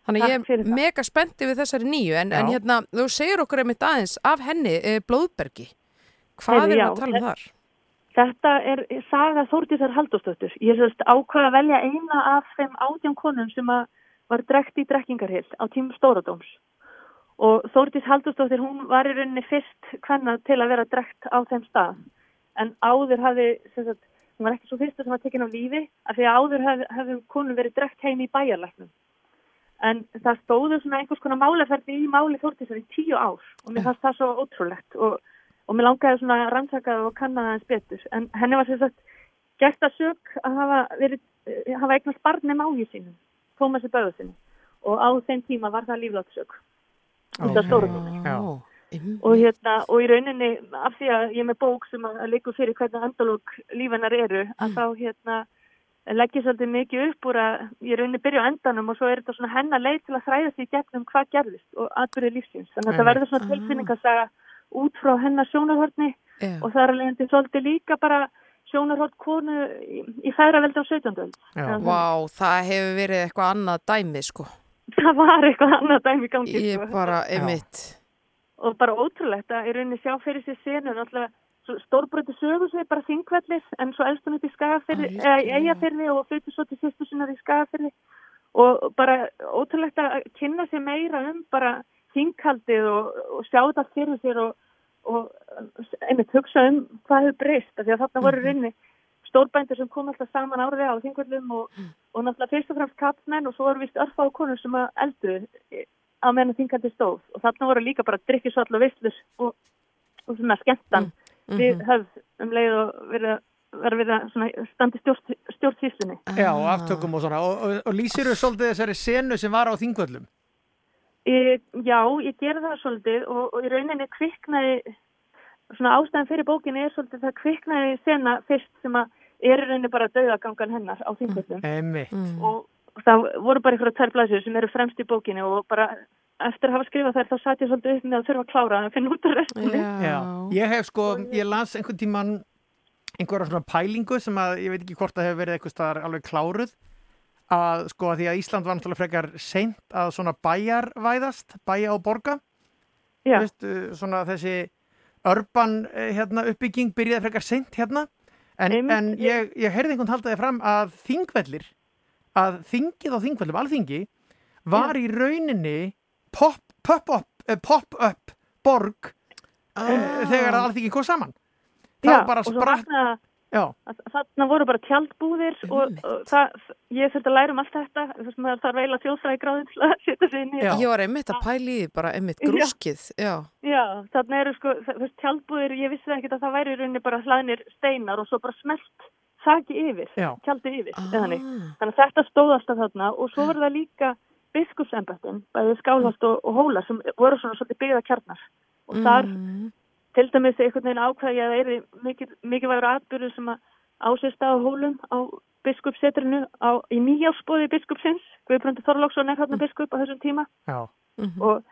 Þannig ég er það. mega spenntið við þessari nýju, en, en hérna, þú segir okkur einmitt aðeins af henni, e, Blóðbergi. Hvað Heyrðu, er já, að tala um þar? Þetta er saga Þórdísar Halldórsdóttur. Ég sérst ákvaða að velja eina af þeim átján konum sem var drekt í drekkingarhill á tímum Stóradóms. Og Þórdís Halldórsdóttir, hún var í rauninni fyrst hvenna til að vera drekt á þeim stað. En áður hafði, sem sagt, hún var ekki svo fyrsta sem var tekin á lífi, af því að áður hafði, hafði konum verið drekt heim í bæjarlæknum. En það stóðu svona einhvers konar máleferði í máli Þórdísar í tíu ár og mér fannst það svo ótrúlegt og og mér langaði svona að rannsaka og kanna það eins betur. En henni var sem sagt gert að sög að hafa, verið, eh, hafa eignast barni mági sínum, Tómasi Böðu sinni. Og á þeim tíma var það líflátsög. Út af einmitt. Og, hérna, og í rauninni, af því að ég er með bók sem að leikur fyrir hvernig endalók lífennar eru, að þá hérna, leggja svolítið mikið upp úr að ég rauninni byrja á endanum og svo er þetta svona hennar leið til að þræða sig í gegnum hvað gerðist og atbyrði lífsins. Þannig að þetta verður svona tilfinningasaga út frá hennar sjónarhorni Já. og það er alveg svolítið líka bara sjónarhort konu í, í færaveldi á 17. öld. Já. Þannig að Vá, það hefur verið eitthvað annað dæmi, sko. Það var eitthvað annað dæmi í gangi. Ég sko. bara, einmitt. Og bara ótrúlegt að í rauninni sjá fyrir sér senu, náttúrulega svo stórbröti sögur sig bara þingvellir en svo elstum þetta í skagafyrði, eða í eigafyrði og flutur svo til sýstu sinnar í skagafyrði og bara ótrúlegt að kynna sér meira um bara þingkaldið og, og sjá þetta fyrir sér og, og einmitt hugsa um hvað hefur breyst af því að þarna voru Mhm. rinni stórbændur sem kom alltaf saman árið á þingvöllum og, og náttúrulega fyrst og fremst kappmenn og svo voru vist örfa á konur sem að eldu á meðan þingandi stóð og þarna voru líka bara drikkisvall og visslur og, og svona skemmtan Mhm. við höfð um leið og verið að vera við að svona standi stjórn, stjórnsýslunni. Já, og aftökum og svona og, og, og lýsir þú svolítið þessari senu sem var á þingvöllum E, já, ég gerði það svolítið og, og í rauninni kviknaði, svona ástæðan fyrir bókinni er svolítið það kviknaði sena fyrst sem að er í rauninni bara döðagangan hennar á þingvöldum Emmi Mm. og það voru bara einhverja tvær blæsir sem eru fremst í bókinni og bara eftir að hafa skrifað þær þá satt ég svolítið upp með að þurfa að klára að finna út af restinni. Já, ég hef sko, ég las einhvern tíman einhverja svona pælingu sem að ég veit ekki hvort það hefur verið eitthvað staðar alveg kláruð að sko að því að Ísland var náttúrulega frekar seint að svona bæjarvæðast, bæja og borga. Já. Veist, uh, svona þessi urban eh, hérna, uppbygging byrjaði frekar seint hérna. En, Einmitt, en ég, ég heyrði einhvern haldaði fram að þingvellir að þingið á þingvellum, alþingi var í rauninni pop, pop, up, eh, pop up borg ah. þegar alþingi kom saman. Það Já, bara spratt já, þarna voru bara tjaldbúðir og, og það, ég þurfti að læra um allt þetta þess að maður þarf eiginlega þjóðfræði gráðin til að setja sig inn í Já. Ég var einmitt að pæli í því, bara einmitt Já. grúskið, já. Já, þarna eru sko, það- veist, tjaldbúðir, ég vissi ekki að það væri í rauninni bara hlaðnir steinar og svo bara smelt þaki yfir, Já. tjaldi yfir, Ah. eða þannig. Þannig að þetta stóðast að þarna og svo var það líka biskupsembættin, bæði skálholt og, og hóla sem voru svona svolítið byggða kjarnar og þar Mm. Til dæmis einhvern veginn ákvæði að það er mikið, mikilvægur atbyrður sem að ásist á hólum á biskupsetrinu á, í nýjásbóði biskupsins Guðbrandur Þorlóksson er hérna biskup á þessum tíma já, Mhm. og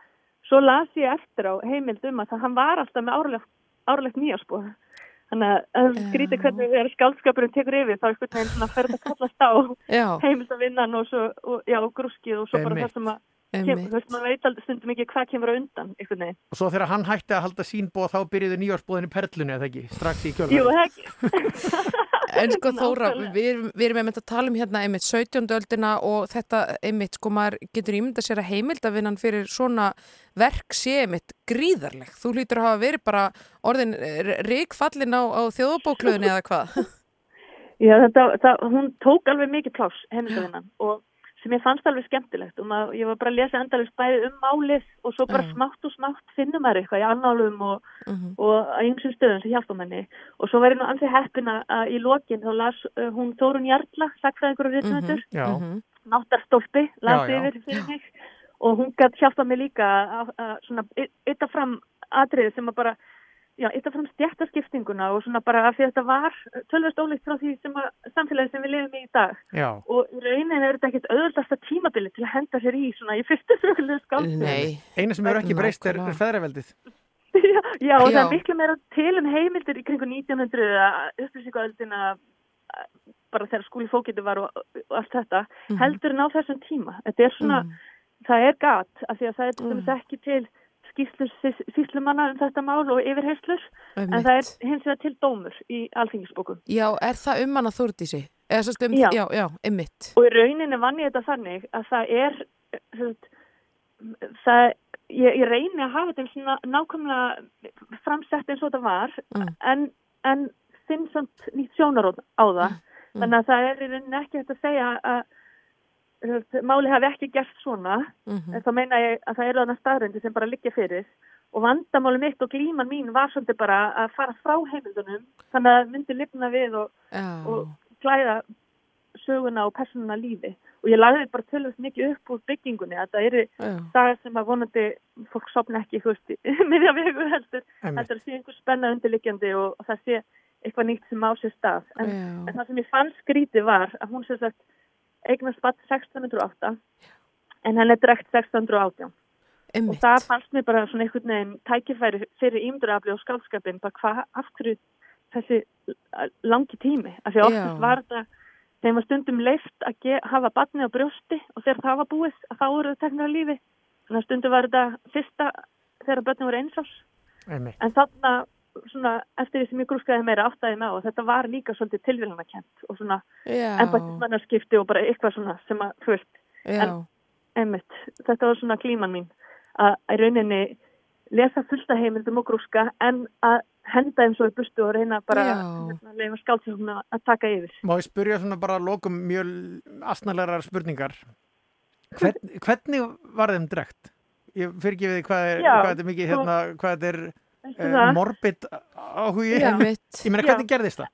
svo las ég eftir á heimild um að það, hann var alltaf með árlegt, árlegt nýjásbóð þannig að það Já. skrítið hvernig þegar skaldskapurinn tekur yfir þá einhvern veginn svona fer þetta að kallast á heimildavinnan og svo og, já, og grúskið og svo bara Einmitt. það sem að kem, þú veist, maður veit aldrei stundum ekki hvað kemur á undan, einhvern veginn. Og svo þegar hann hætti að halda sín bóð þá byrjuðu nýjársbóðin í perlunni eða ekki, strax í Jú, kjölfari. það ekki. En sko Þóra, við, erum- við erum einmitt að tala um hérna einmitt 17. öldina og þetta einmitt sko maður getur ímynda sér að heimildavinnan fyrir svona verk sé einmitt gríðarleg. Þú hlýtur að hafa verið bara orðin ríkfallin á, á þjóðabóklöðinni eða hvað? Já, þetta, það, hún tók alveg mikið pláss, heimildavinnan, og sem ég fannst alveg skemmtilegt. Og maður, ég var bara að lesa endalist bæði um málið og svo bara Já. smátt og smátt finnum maður eitthvað í annálum og, Mhm. og að ymsum stöðum sem hjálpa manni. Og svo var ég nú ansið heppin að- að í lokin þá las uh, hún Þórun Jarla, sagfræðingur og rítmöndur, Já, Mhm. náttarstólpi, las yfir fyrir mig. Og hún gætt hjálpa mig líka að, að svona ytta fram atriði sem að bara já, ytta fram stjættaskiptinguna og svona bara af því að þetta var tölvist ólíkt frá því sem að samfélagi sem við lifum í í dag já. og í raunin er þetta ekkert auðvöldasta tímabili til að henda sér í svona í fyrstu skáldu Nei. Einu sem hefur ekki breyst er, er feðraveldið. já, já, og það er miklu meira til um heimildir í kringu 1900 að upplýsinguöldina bara þegar skúli fókitur var og, og allt þetta Mhm. heldur en á þessum tíma þetta er svona, það er gat af því að það er dæmis ekki til skýslur síslumanna um þetta mál og yfirheyslur en það er hins vegar til dómur í alþingisbókum Já, er það um hana svo stum, Já. já, já, einmitt. og í rauninni vann ég þetta þannig að það er sagt, það, ég, ég reyni að hafa þetta nákvæmlega framsett eins og þetta var Mm. en, en finn samt nýtt sjónaróð á það þannig að það er í rauninni ekki hægt að segja að máli hafi ekki gert svona Mhm. en þá meina ég að það eru þarna staðröndi sem bara liggja fyrir og vandamáli mitt og glíman mín var svolítið bara að fara frá heimildunum þannig að myndi lifna við og Já, og klæða söguna og personuna lífi og ég lagði bara tölvöld mikið upp úr byggingunni að það eru já, dagar sem að vonandi fólk sopna ekki þú veist, í miðja vegu heldur Einmitt. heldur að sé einhver spenna undirliggjandi og, og það sé eitthvað nýtt sem á sér stað en, Já. en það sem ég fann skrítið var að hún sem sagt eignast batt 1608 en henni er drekt 1618 og einmitt. það fannst mér bara svona einhvern veginn tækifæri fyrir ímdurafli og skálskapin bara hvað, af hverju þessi langi tími? Af því að oftast var þetta þeim var stundum leift að hafa batni á brjósti og þegar það var búið að þá voru það teknir á lífi. Þannig að stundum var þetta fyrsta þegar börnum voru einsás en þarna svona eftir því sem ég grúskaði meira áttaði með á að þetta var líka svolítið tilvílunarkent og svona Já, embættismannarskipti og bara eitthvað svona sem að þú veist já, einmitt, þetta var svona klíman mín að í rauninni lesa fullta heimildum og grúska en að henda þeim svo í bustu og reyna bara Já. að leifa skáldsöguna að taka yfir. Má ég spyrja svona bara að lokum mjög asnalegar spurningar. Hvern, hvernig var þeim drekt? Ég fyrir ekki við því hvað er, hvað þetta er mikið hérna, hvað þetta er uh, það? morbid áhugi. Já. einmitt. Ég meina, Já. hvernig gerðist það?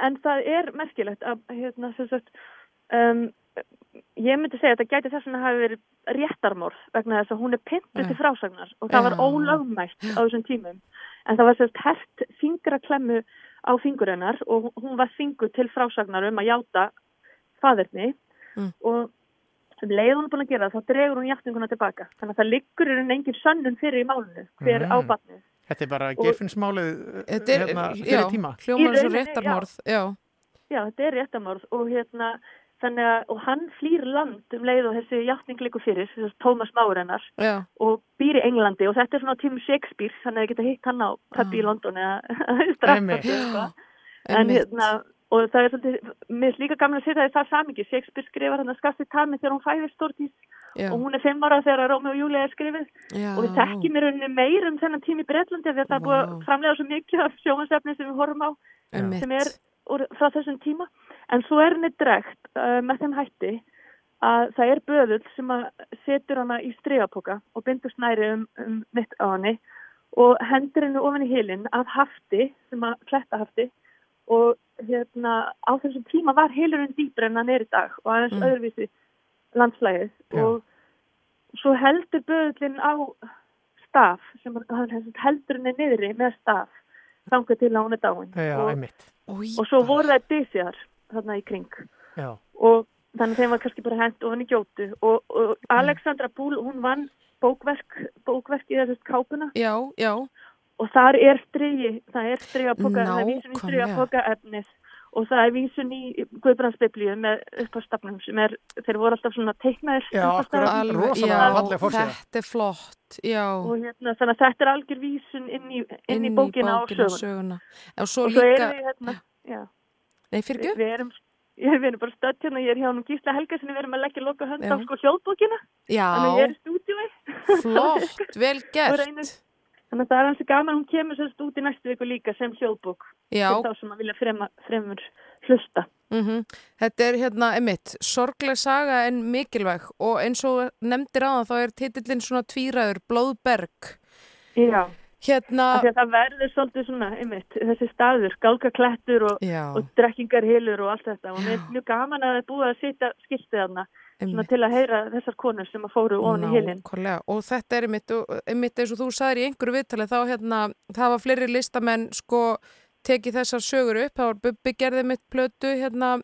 En það er merkilegt að hérna sagt um, ég myndi segja að þetta gæti þess að hafi verið réttarmorð vegna þess að hún er pyntuð til Já. frásagnar og það var Já. ólögmætt á þessum tímum en það var sérst hert fingraklemmu á fingur hennar og hún var fingur til frásagnar um að játa faðirni Mm. og sem leið hún er búin að gera það, þá dregur hún játninguna tilbaka þannig að það liggur í raun engin sönnun fyrir í málinu hver Mm. á batnið Þetta er bara er, hérna, fyrir tíma. hljómar svo réttarmorð, já. Já, þetta er réttamorð og hérna þannig að, og hann flýr land um leið og þessi játning likur fyrir, þessi Tómas Já, og býr í Englandi og þetta er svona á tímum Shakespeare þannig að þið geta hitt hann á pubbi í London eða straffandi eitthvað en einmitt. hérna og það er svolítið, mér er líka gaman að setja því það samingi, Shakespeare skrifar hann að skasti tami þegar hún fæðir stórtís já, og hún er fimm ára þegar Rómi og Júlia er skrifið já, og við þekkjum í rauninni meir um þennan tími í því að það er búið að framlega svo mikið af sjóhansefni sem við horfum á einmitt. sem er úr, frá þessum tíma. En svo er henni dregt uh, með þeim hætti að það er böðull sem að setur hana í stregapoka og bindur snæri um, um mitt á henni og hendur henni ofan í hilin af hafti sem að kletta hafti og hérna á þessum tíma var hilurinn dýpr en hann er í dag og aðeins Mm. öðruvísi landslægið Já. og svo heldur böðullin á staf sem heldur henni niðri með staf þangar til hún er dáin Já, og. Új, og svo voru það dysjar þarna í kring Já. og þannig þeim var kannski bara hent ofan í gjótu og, og Alexandra Búl hún vann bókverk, bókverk í þessast kápuna Já, já, og þar er striði, það er strigapoka, það er vísum í Nákvæmlega. strigapoka efnið og það er vísun í Guðbrandsbiblíu með uppástafnum sem er, þeir voru alltaf svona teiknaðir Já. Alveg, rosalega já. Þetta er flott, já. og hérna, þannig að þetta er algjör vísun inn í, inn í bókina á sögun söguna. Og svo og svo líka, erum við hérna já, nei fyrir við, við erum ég, við erum bara stödd hérna, ég er hjá nú Gísla Helgasinni, við erum að leggja loka hönd á Já. sko hljóðbókina þannig að ég er já, í stúdíói flott, vel Og gert. Þannig að það er hansi gaman, hún kemur sérst út í næstu viku líka sem hljóðbók. Já, til þá sem að vilja fremma, fremur hlusta. Mm þetta er hérna, emitt, sorgleg saga en mikilvæg. Og eins og nefndir það þá er titillin svona tvíræður, Blóðberg. Já, Hérna, það verður svolítið svona, einmitt, þessi staður, gálgaklettur og, já, og drekkingarhilur og allt þetta. Og mér er mjög gaman að það er búið að sitja skiltið einmitt. Til að heyra þessar konur sem að fóru ofan í hilin. Nákvæmlega, og þetta er einmitt, og- einmitt eins og þú sagðir í einhverju viðtali þá hérna, það var fleiri listamenn sko tekið þessar sögur upp, það var Bubbi gerði mitt plötu hérna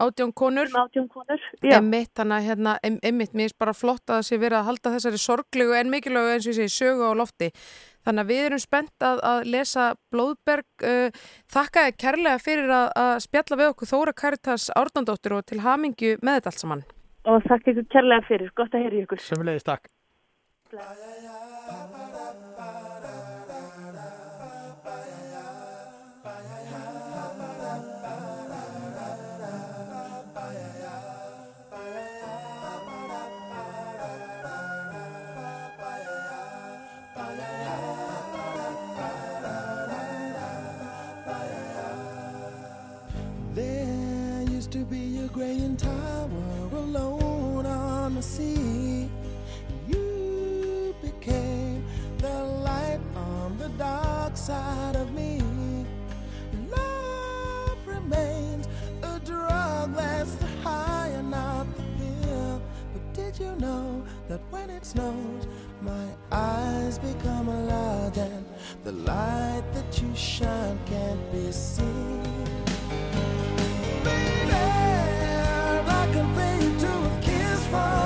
átján konur. Átjón konur, já, einmitt, þannig að hérna, einmitt, mér er bara flott að það sé verið að halda þessari sorglegu en mikilvægu eins og ég segi sögu á lofti. Þannig að við erum spennt að, að lesa Blóðberg uh, þakka ég kærlega fyrir að, að spjalla við okkur Þóra Karitas Árnandóttir og til hamingju með þetta allt saman og þakka ykkur kærlega fyrir, gott að heyra ykkur. Sömulegis takk. There the. You became the light on the dark side of me. Love remains a drug that's the high and not the pill. But did you know that when it snows, my eyes become large and the light that you shine can't be seen? Baby, I can pay you to a kiss from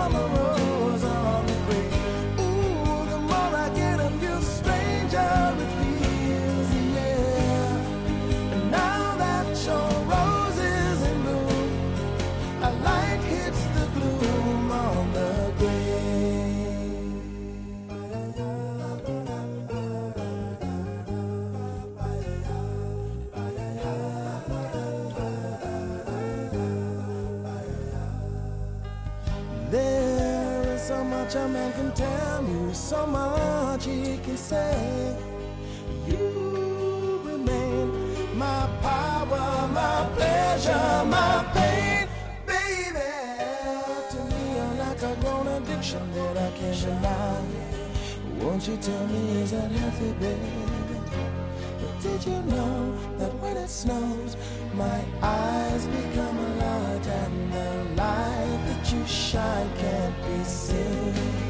much a man can tell you, so much he can say. You remain my power, my pleasure, my pain, baby. To me, you're like a grown addiction that I can't deny. Won't you tell me is that healthy, baby? Did you know that when it snows, my eyes become a large and the light that you shine can't be seen?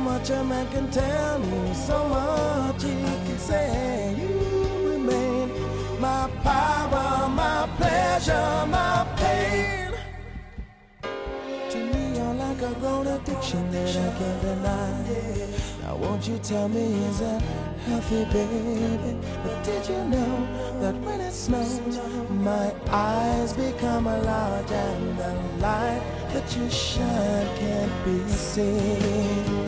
So much a man can tell me, so much he can say. You remain my power, my pleasure, my pain. To me, you're like a grown addiction that I can't deny. Now, won't you tell me, is that healthy, baby? But did you know that when it snows, my eyes become a large and the light that you shine can't be seen?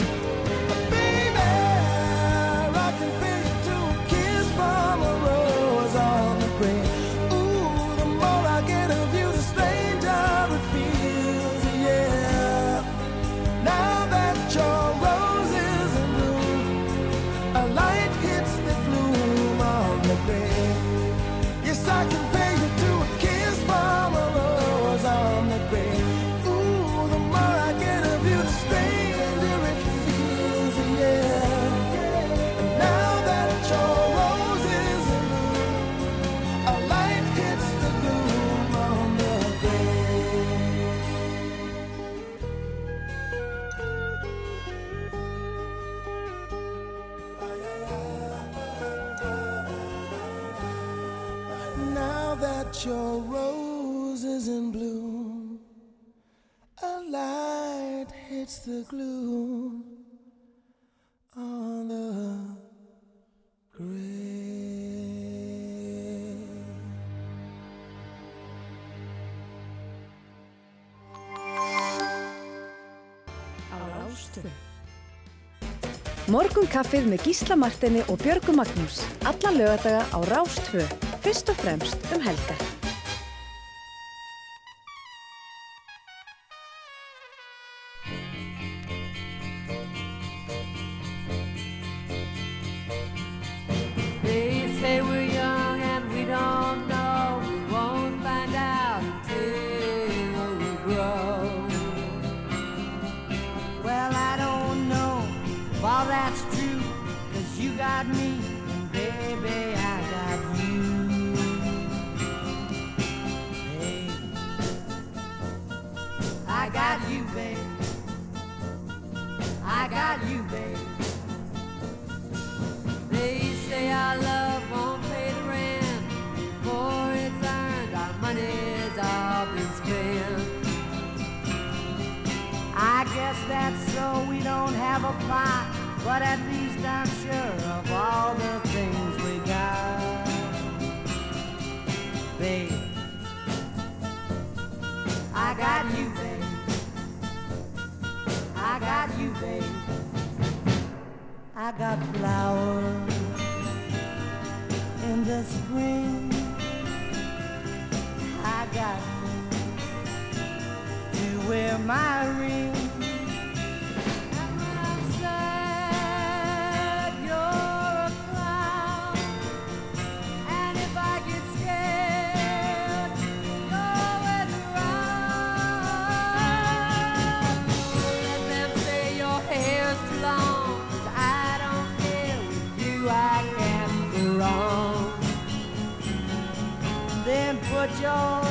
The glue on the grave. á Rástvö. Morgun kaffið með Gísla Martini og Björgu Magnús. Alla lögadaga á Rástvö. Fyrst og fremst um helgar. Well, I don't know if all that's true. Cause you got me, and baby, I got you. Hey, I got you, babe. I got you, babe. That's so we don't have a plot, but at least I'm sure of all the things we got. Babe, I got you, babe. I got you, babe. I got flowers in the spring. I got you to wear my ring. Your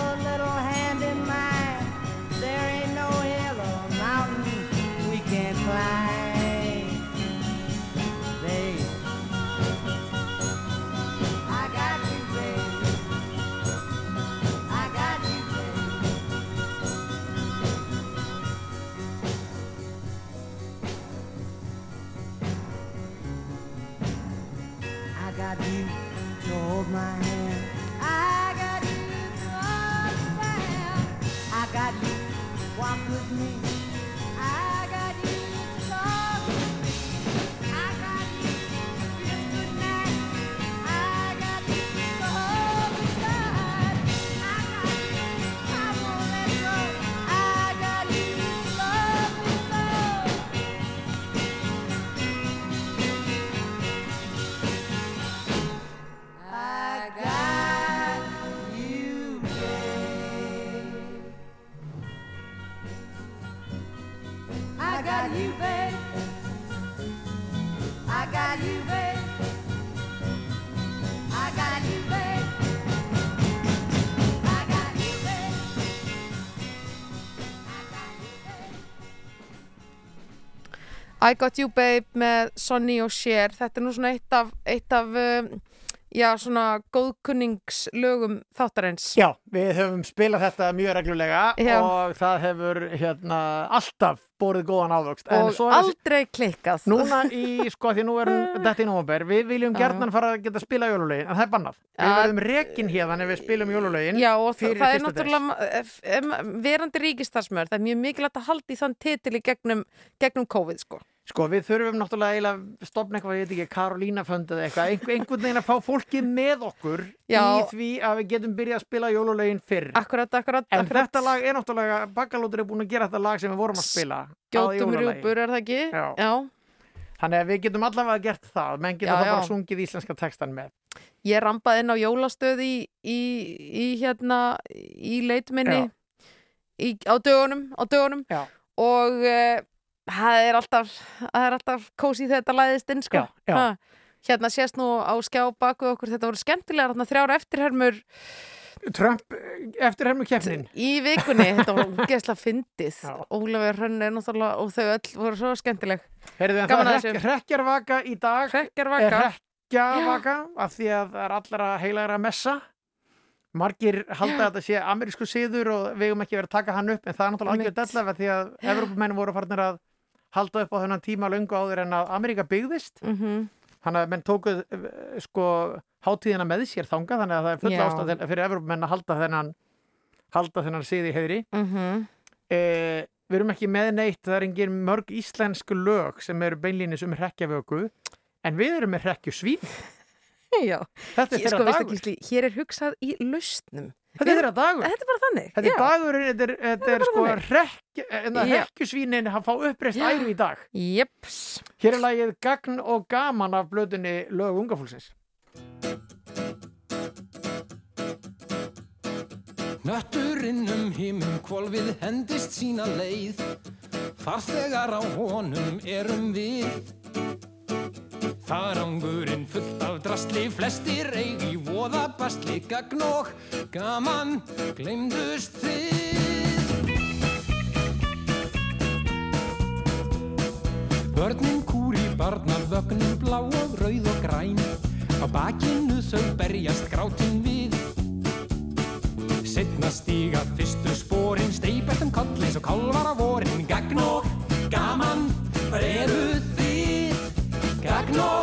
I Got You Babe með Sonny og Cher þetta er nú svona eitt af, eitt af um, já, svona góðkunningslögum þáttarins Já, við höfum spilað þetta mjög reglulega Já. og það hefur hérna alltaf borið góðan ávöxt. Og er aldrei klikkað Núna í, sko, því nú erum þetta í nómabær, við viljum gerðan fara að geta spila jólulegin, en það er bannað. Við verðum rekin hérna ef við spilum jólulegin Já, og það, er náttúrulega verandi ríkistarsmör, það er mjög mikilvægt að halda í þann titil í gegnum, gegnum COVID sko. Sko, við þurfum náttúrulega að stopna eitthvað, ég veit ekki, Karolína fönd eða eitthvað, einhver, einhvern veginn að fá fólkið með okkur Já. í því að við getum byrjað að spila jólulegin fyrr. Akkurat, akkurat, En akkurat. þetta lag er náttúrulega, Bakalótur er búin að gera þetta lag sem við vorum að spila á Gjótum jólalagi. rjúpur, er það ekki? Já. Já. Þannig að við getum allavega gert það, menn getum það bara sungið íslenska textan með. Ég rampaði inn á jólastöð í, í, í hérna, í leitminni í, á dögunum, á dögunum og uh, það er alltaf, er alltaf kósi þetta læðist inn sko. Já, já. Ha, hérna sést nú á skjá baku okkur, þetta voru skemmtilega þarna þrjára eftirhermur Trump eftir hermu keppnin í vikunni, þetta var gesla fyndið. Ólafur Hrönn er náttúrulega og þau öll voru svo skemmtileg. Er hrekkjarvaka í dag. Hrekkjavaka af því að það er allra heilagra messa. Margir halda að þetta sé amerísku siður og við eigum ekki verið að taka hann upp en það er náttúrulega algjör Einmitt. della því að Evrópumenn voru farnir að halda upp á þennan tíma löngu áður en að Ameríka byggðist Mhm. þannig að menn tókuð eh, sko hátíðina með sér þanga þannig að það er full Já. ástæð fyrir Evrópumenn að halda þennan halda þennan siði heiðri Mhm. eh, við erum ekki með neitt það er engin mörg íslensku lög sem eru beinlínis um hrekkjavöku en við erum með hrekkjusvín Já, þetta er Hér, þeirra sko, veistu, dagur Gísli, hér er hugsað í lausnum. þetta er þeirra dagur Þetta er bara þannig. Þetta er já. dagurinn, þetta er, þetta er sko þannig. rekk, en það Já. rekkjusvínin að fá uppreist æru í dag. Jeps. Hér er lagið Gagn og Gaman af blöðunni Lög ungafólksins. Nötturinn um himinn kvolfið hendist sína leið Farþegar á honum erum við Farangurinn fullt af drastli Flestir eigi voða bastli Gagn og gaman gleymdust þið. Börnin kúr í barnavögnum Blá og rauð og græn. Á bakinu þau berjast grátin við. Setna stíga fyrstu spórin Steipert um koll eins og kálvar á vorin. Gagn og gaman, eru þið? Gagn og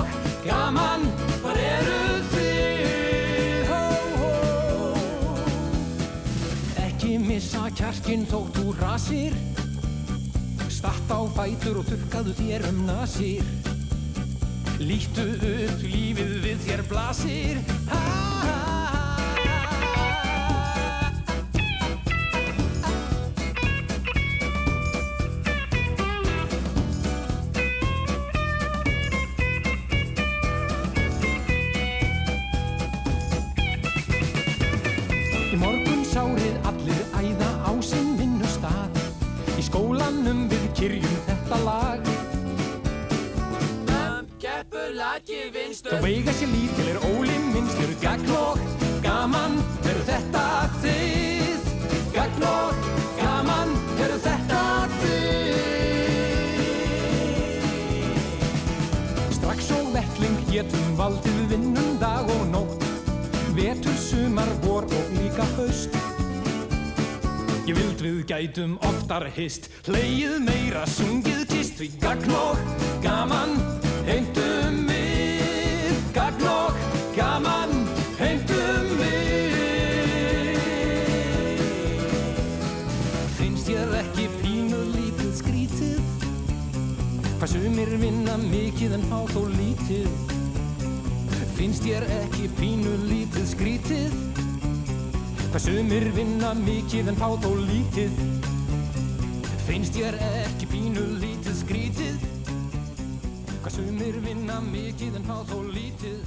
kjarkin þótt þú rasir. Statt á fætur og þurkaðu þér um nasir. Líttu upp, lífið við þér blasir. Ha, ha, skólanum við kyrjum þetta lag. Keppulaki vinstur Þú veiga sér lítil er óli minnstur Gagn og gaman, eru þetta þið? Gagn og gaman, eru þetta þið? Strax og vettling getum valdið vinnum dag og nótt. Vetur, sumar, vor og líka haust Ég vild við gætum oftar hist. Hleið meira, sungið kist Því gagn og gaman heimtum við. Gagn og gaman heimtum við. Finnst ég ekki pínu lítið skrítið? Hvað sumir vinna mikið en fá þó lítið? Finnst ég ekki pínu lítið skrítið Hvað sumir vinna mikið en fá þó lítið Finnst ég ekki pínu lítið skrítið Hvað sumir vinna mikið en fá þó lítið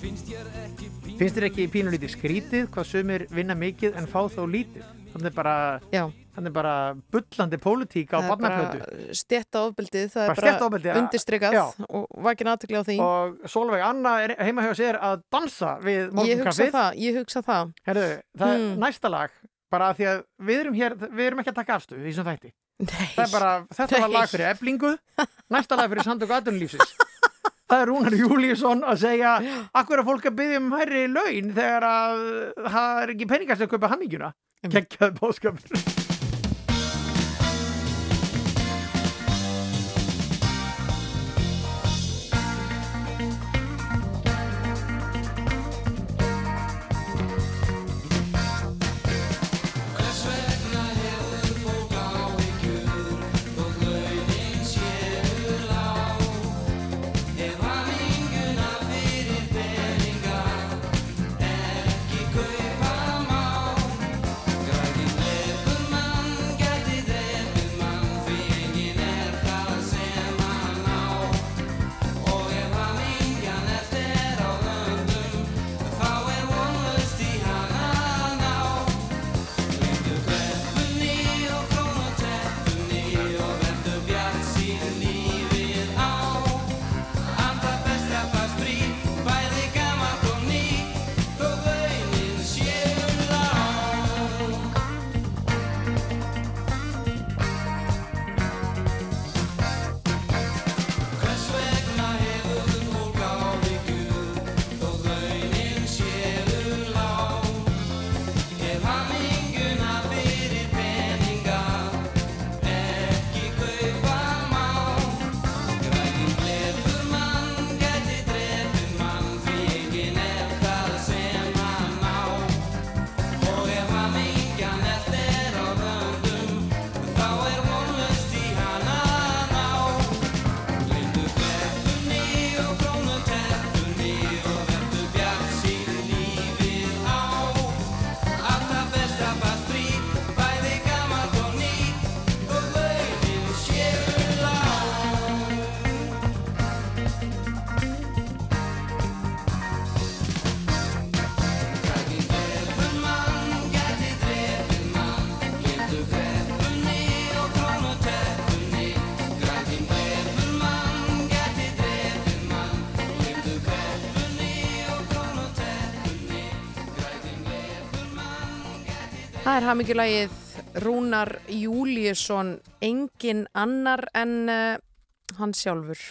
Finnst ég ekki pínu Finnst þér ekki pínulítið skrítið hvað sumir vinna mikið en fá þó lítið? Þannig bara, Já. Þannig bara bullandi pólitík á er bara barnaflötu. stjætta ofbeldið, það Bara er bara ja. undirstrykað og vakin aðtökli á því. Og Solveig Anna er heima hjá sér að dansa við Ég hugsa morgunkaffið. það, ég hugsa það. Herðu, það er Hmm. næsta lag, bara því að við erum hér, við erum ekki að taka afstu í þessum þætti. Er bara, þetta var Nei. lag fyrir eblingu, næsta lag fyrir samtök aðdunlífsins. Það er Rúnar Júlíusson að segja akkur að fólk að byggja um hærri laun þegar að það er ekki peningast að kaupa hamingjuna. Kekkjaði bóðskapur. Það er hamingjulægið Rúnar Júliusson engin annar en uh, hann sjálfur.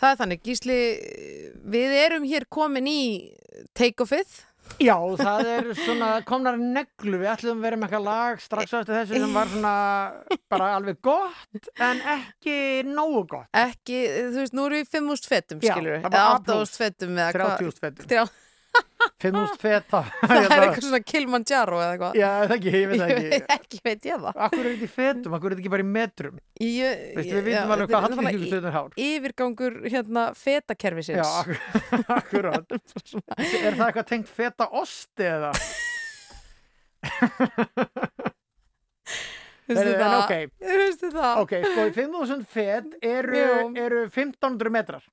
Það er þannig, Gísli, við erum hér komin í take-offið. Já, það er svona komnar neglu, við ætlum vera með eitthvað lag strax á eftir þessu sem var svona bara alveg gott en ekki nógu gott. Ekki, þú veist, nú erum við 5.000 fettum, skilur við. Eða A plús. 8.000 fettum. eða hvað- 30.000 fettum. 5.000 feta. Það er eitthvað svona Kilimanjaro eða eitthvað. Já, það ekki, ég veit ekki. Ég veit ekki, veit ég það. Akkur er þetta í fetum, akkur er þetta ekki bara í metrum. Ég, Veistu, við vitum já, alveg hvað Hallgrímur náttúrulega stundum hár. Yfirgangur hérna fetakerfisins. Já, akkur- akkurát. er það eitthvað tengt feta osti eða? Ok. Veistu það? Ok, sko, í 5.000 fet eru 1500 metrar.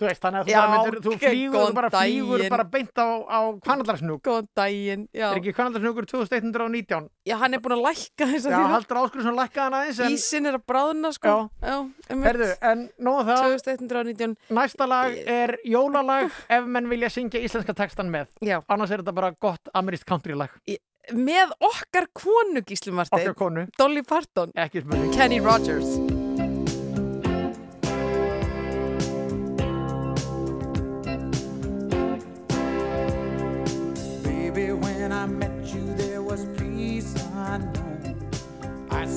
Þú veist, þannig að þú, Já, bara myndir, þú flýgur, bara flýgur bara beint á, á kvanaldarsnúk. Góðan daginn, já. Er ekki kvanaldarsnúkur 2119? Já, hann er búin að lækka þess Já, haldur áskursson lækkaði hann aðeins. En, Ísinn er að bráðna, sko. Já. einmitt. Herðu, en nóg það. 2119. Næsta lag er jólalag ef menn vilja syngja íslenska textan með. Já. Annars er þetta bara gott amerískt country lag. Með okkar konu, Gísli Marteinn. Okkar konu. Dolly Parton. Ekki spurning. Kenny Rogers.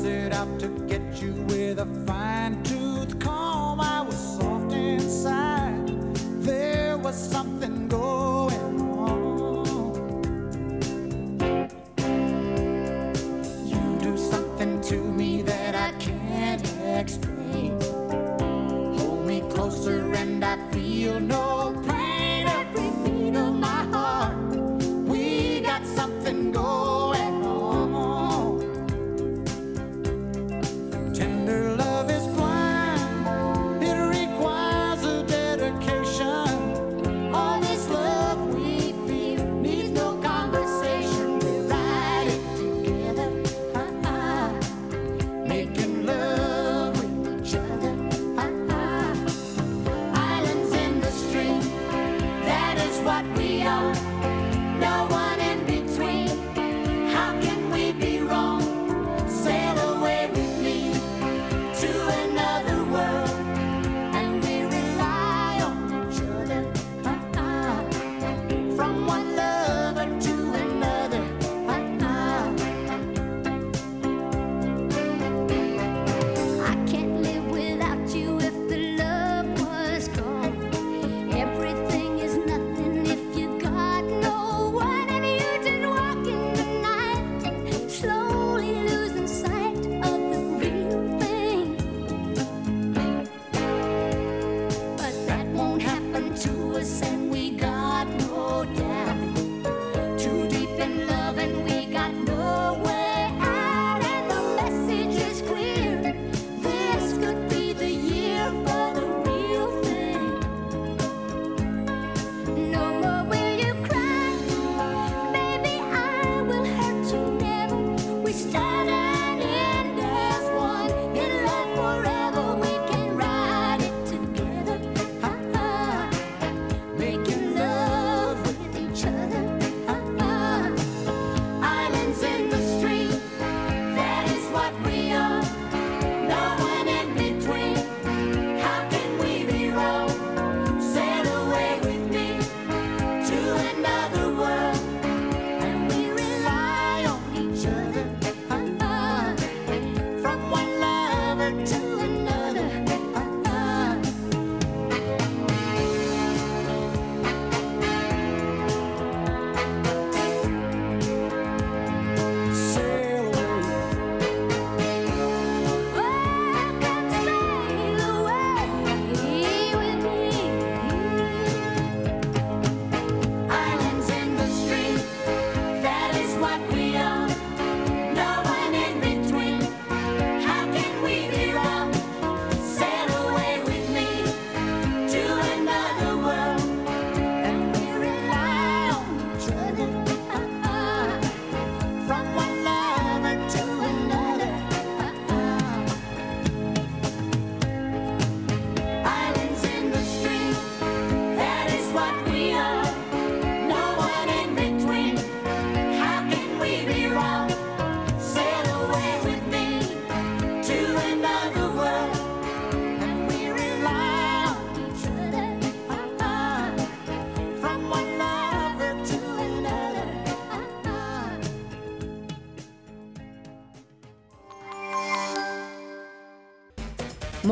Set out to get you with a fine tooth comb. I was soft inside. There was something going on. You do something to me that I can't explain. Hold me closer and I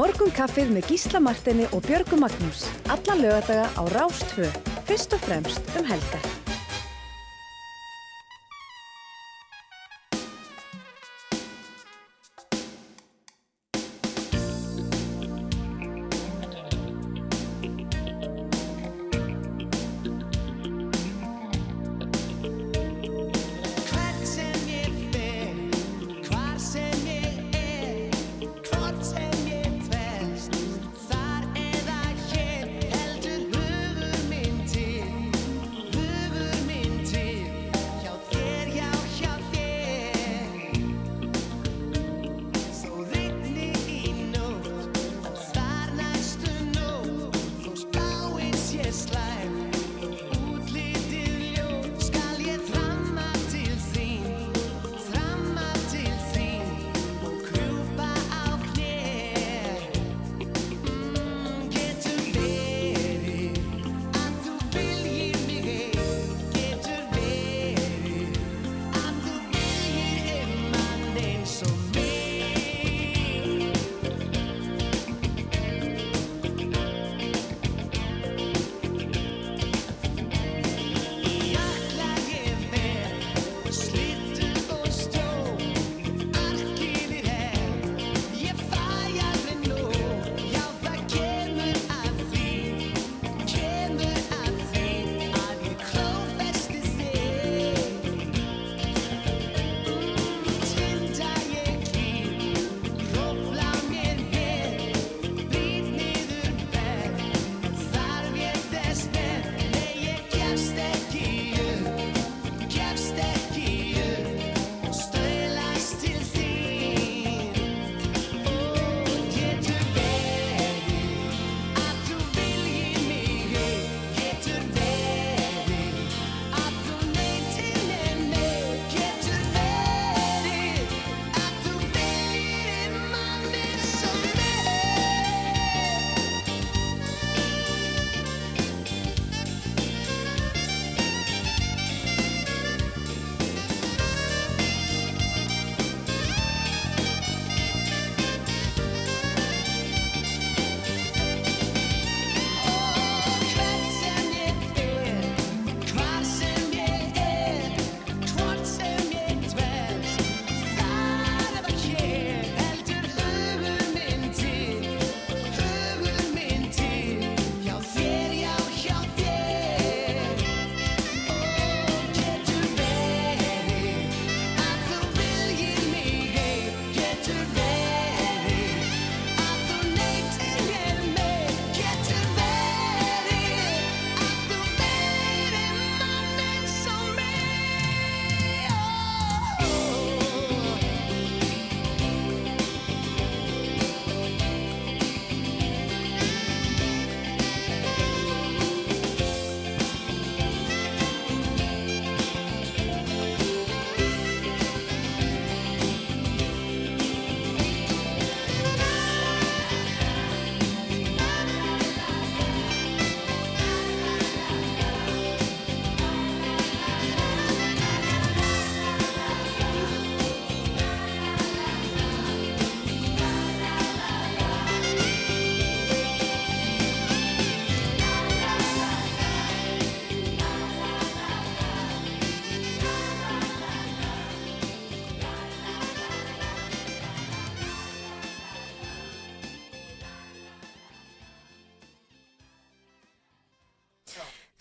Morgun kaffið með Gísla Martini og Björgu Magnús. Alla lögadaga á Rástvö. Fyrst og fremst um helgar.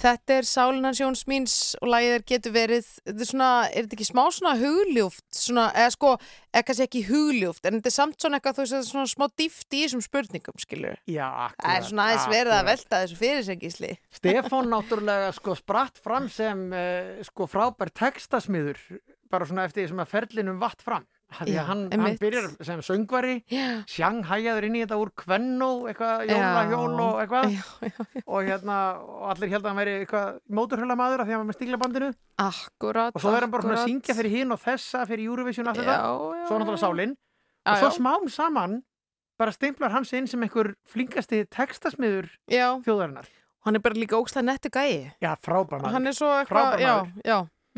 Þetta er Sálina Sjóns míns og er getur verið, þetta er svona, er þetta ekki smá svona hugljúft, svona, eða sko, eða kannski ekki hugljúft, en þetta er samt svona eitthvað, þú veist, þetta er svona smá dýft í þessum spurningum, skilur. Já, Það er svona aðeins verið að velta þessu fyrir sig, gísli. Stefán náttúrulega sko spratt fram sem uh, sko frábær textasmiður bara svona eftir því sem að ferlinum vatt fram því Já, að hann, hann byrjar sem söngvari sjanghæjaður inn í þetta úr kvennó eitthvað, Já. jólahjól og eitthvað Já, já, og hérna, og allir held að hann væri eitthvað móturhölamaður af því að hann var með stíglabandinu Akkurat, og svo er hann bara svona að syngja fyrir hinn og þessa fyrir Eurovision allt þetta, Já, já, svo náttúrulega já. sálinn Já, og svo já. smám saman bara stimplar hann sig inn sem einhver flinkasti textasmiður já. þjóðarinnar Hann er bara líka ókslega nettu gæi. Já, frábær maður.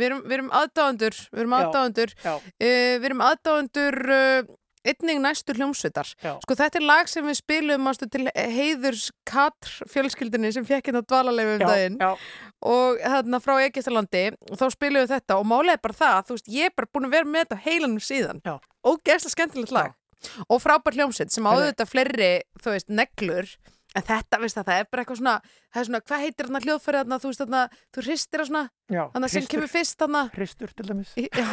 Við erum, við erum aðdáðundur, við erum aðdáðundur, uh, við erum aðdáðundur uh, einnig næstu hljómsveitar. Já. Sko þetta er lag sem við spilum ástu, til heiðurs Katr fjölskyldinni sem fekk hérna dvalarleifu um Já, daginn. já. og hérna frá Egistalandi og þá spilum við þetta. Og málega er bara það, þú veist, ég er bara búin að vera með þetta heilanum síðan. Já. og gæslega skemmtilegt lag. Og frábær hljómsveit sem áður þetta fleiri, þú veist, neglur en þetta, veist það, það er bara eitthvað svona það er svona, hvað heitir þarna hljóðfæri þarna, þú veist þarna, þú hristir það svona, Já, þarna sem kemur fyrst þarna. Hristur til dæmis. Já.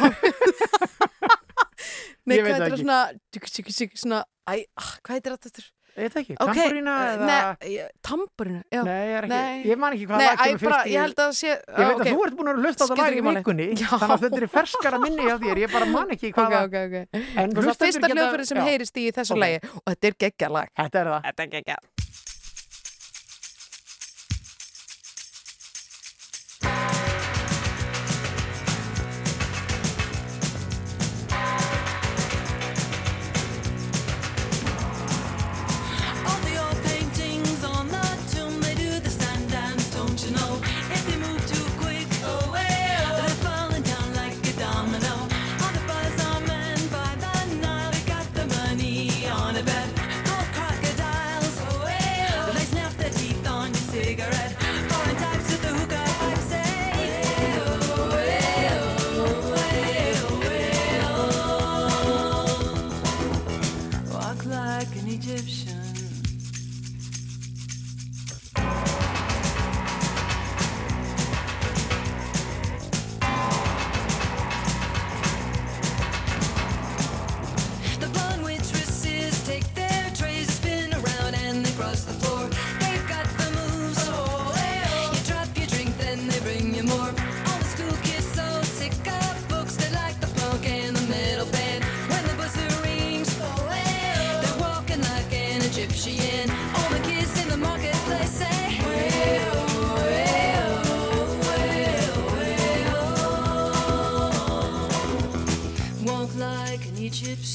Nei, hvað það heitir það svona tjúk, tjúk, tjúk, svona, æ, ah, hvað heitir þetta aftur? Ég veit ekki, Ok, tamburína eh, eða... Nei, ég- tamburína, já. Nei, ég er ekki, Nei. ég man ekki hvað Nei, lag æ, kemur fyrst í... ég held að sé Ég veit að þú ert búin að hlusta á það Skiptir lag í vikunni, þannig að þetta er ferskara minni hjá þér, ég bara man ekki hvað Ok, ok, ok. En Það er hlustendur fyrsta hljóðfæri sem já. heyrist í þessu lagi og þetta er geggja lag Þetta er það. Þetta er geggja Egypt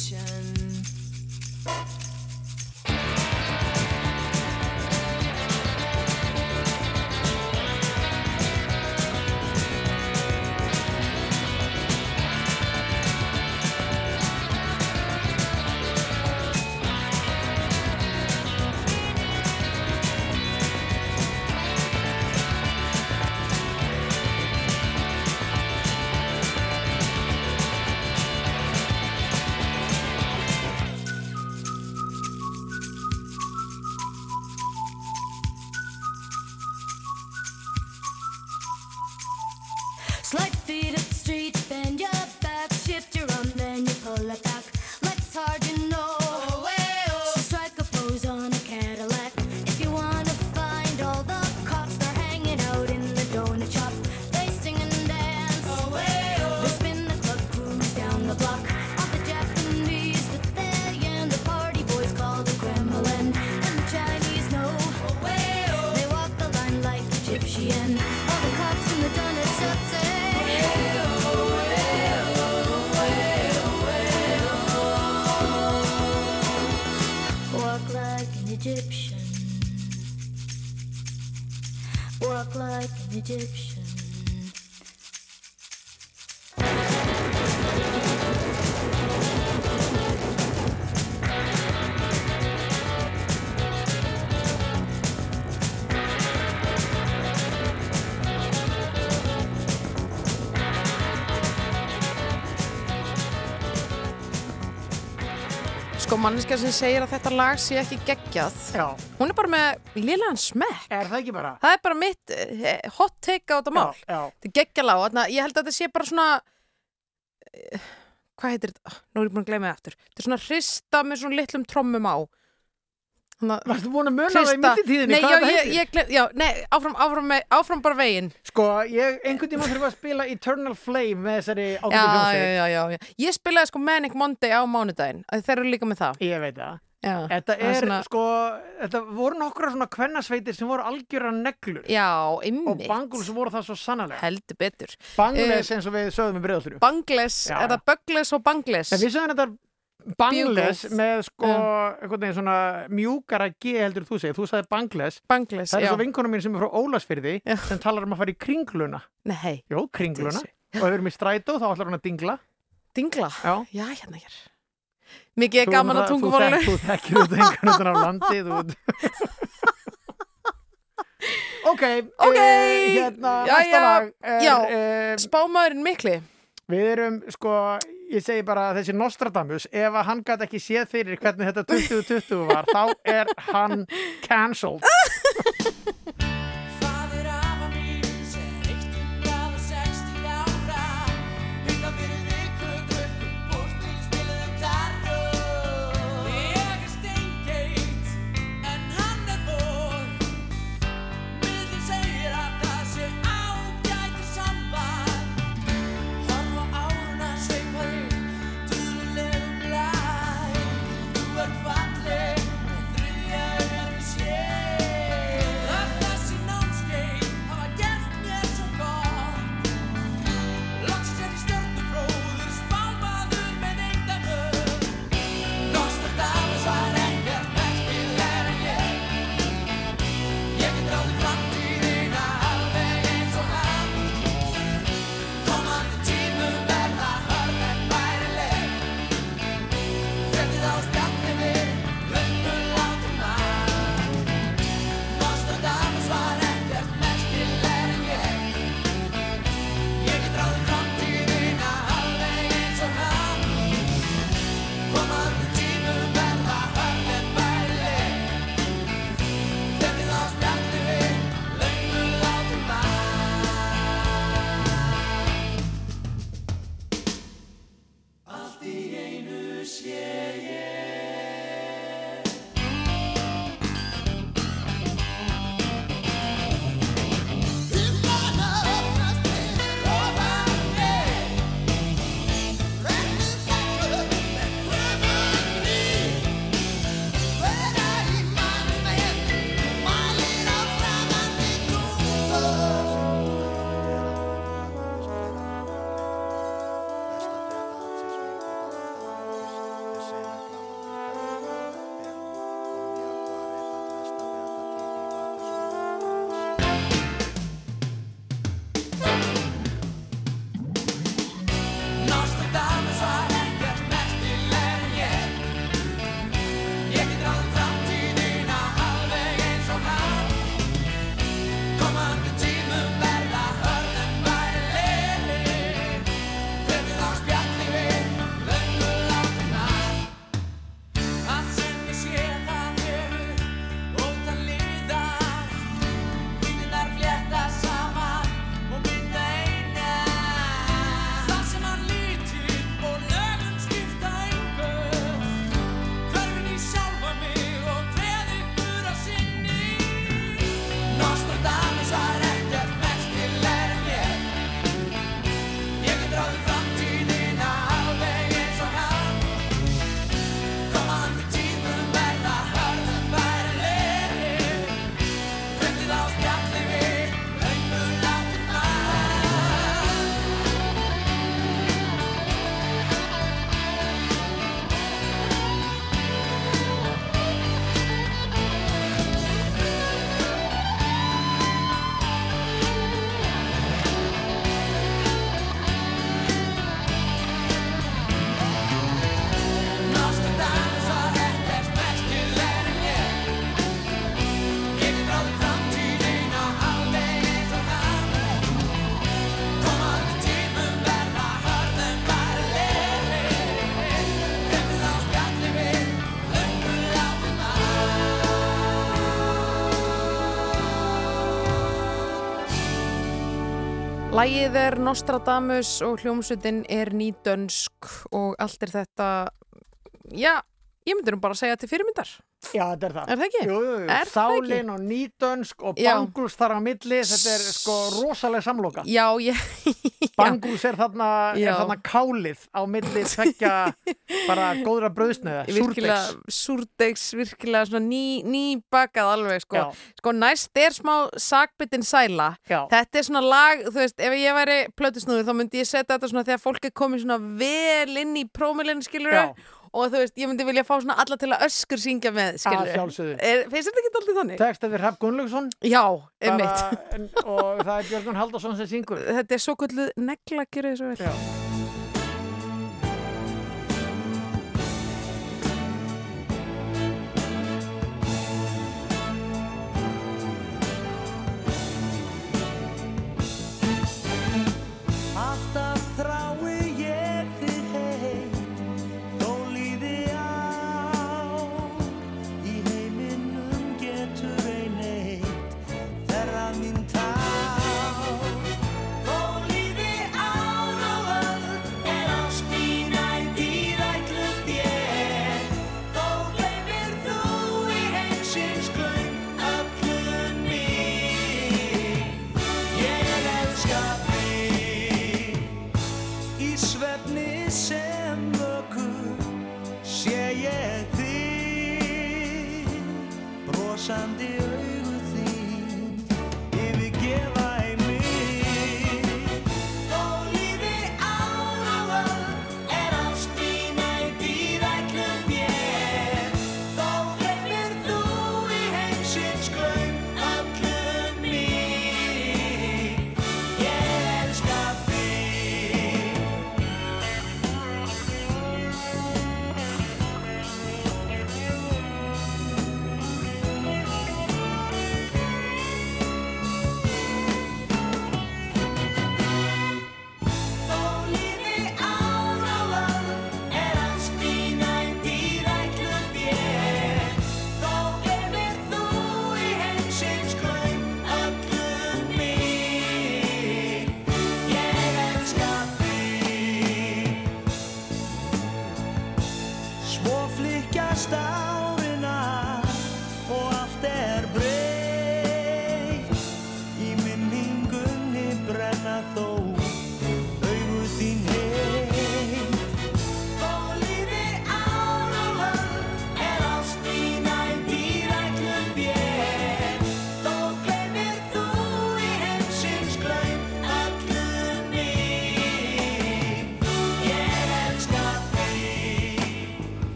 Sko manneska sem segir að þetta lag sé ekki geggjað Já. Hún er bara með lilan smekk Er það ekki bara? Það er bara mitt eh, hot take á þetta mál já. Þetta er geggjalag og þarna- ég held að þetta sé bara svona eh, Hvað heitir þetta? Nú er ég búin að gleyma það aftur Þetta er svona hrista með svona litlum trommum á Varstu búin að muna það í millitíðinni? Nei, já, ég, ég já, nei, áfram, áfram, með- áfram bara veginn Sko, ég einhvern tíma þurfa að spila Eternal Flame með þessari já, hljómsveit. já, já, já. Ég spilaði sko Manic Monday á mánudaginn Þeir eru líka með það Ég veit það. já, Þetta er, svona, sko, þetta voru nokkra svona kvennasveitir sem voru algjöra neglur. Já, Og ymmit Bangles voru það svo sannarlega. Heldur betur Bangles Eh, eins og við sögðum í breiðalturu. Bangles, eða Bugles og Bangles En við sögum þetta Bangles með sko svona mjúkara G heldur þú segir, þú sagði Bangles Bangles, það er já. svo vinkonum mín sem er frá Ólasfyrði sem talar um að fara í kringluna. Nei, Jó, kringluna. Og ef við erum í strætó þá ætlar hún að dingla. Dingla? Já, Já, hérna hér. Mikið er gaman að tungumálinu. Þú, þek- þú þekkir út einhvern veginn af landi þú... Ok, Ok, eh, hérna, næsta lag já, eh, spámaðurinn mikli. Við erum, sko, ég segi bara að þessi Nostradamus, ef að hann gæti ekki séð fyrir hvernig þetta 2020 var, þá er hann cancelled. Lægið er Nostradamus og hljómsveitin er nýdönsk og allt er þetta, já, ég myndi nú bara að segja til fyrirmyndar. Já, þetta er það. Er það ekki? Jú, jú, jú. Sálin og nýdönsk og Já. Bangles þar á milli, þetta er sko rosalega samloka. Já, ég... Bangles er þarna, er Já. þarna kálið á milli tvekja bara góðra brauðsneða, virkilega súrdeigs. súrdeigs, virkilega svona ný, ný bakað alveg sko. Já. sko næst er smá sakbyttin sæla Já. þetta er svona lag, þú veist, ef ég væri plötusnúður þá myndi ég setja þetta svona þegar fólk er komið svona vel inn í prómilin skilur Já. Og þú veist, ég myndi vilja fá svona alla til að öskur syngja með, skilur Að sjálfsögðu. finnst þetta ekki alltaf þannig? Tekst eftir Hrafn Gunnlaugsson. Já, Bara- einmitt en- og það er Björgun Haldarsson sem syngur. Þetta er svo kvölduð negla, gjörðu þið svo vel Já. Brosandi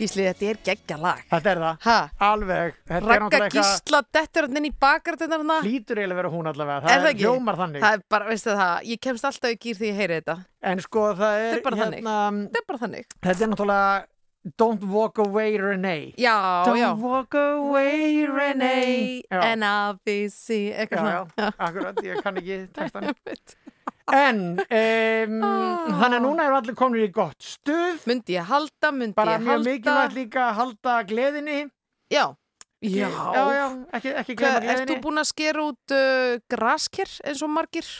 Gísli, þetta er geggja lag. Þetta er það, ha? alveg Þetta er eitthvað- Gísla dettur hann inn í bakgrætunar hana. Hlýtur eiginlega vera hún allavega, Er það það er ekki? hljómar þannig Það er bara, veistu það, ég kemst alltaf í gýr því ég heyri þetta. En sko það er, Þetta er bara þannig. hérna, Þetta er bara þannig. Þetta er náttúrulega Don't walk away Renee Já, Don't já. walk away Renee Já. En ABC, eitthvað Já, já, akkurat, ég kann ekki textan En um, þannig að núna eru allir komin í gott stuð Myndi ég halda, myndi Bara ég mjög halda. mikilvægt líka að halda gleðinni Já. Já. já, já, ekki, ekki þú gleðinni búin að skera út uh, grasker eins og margir?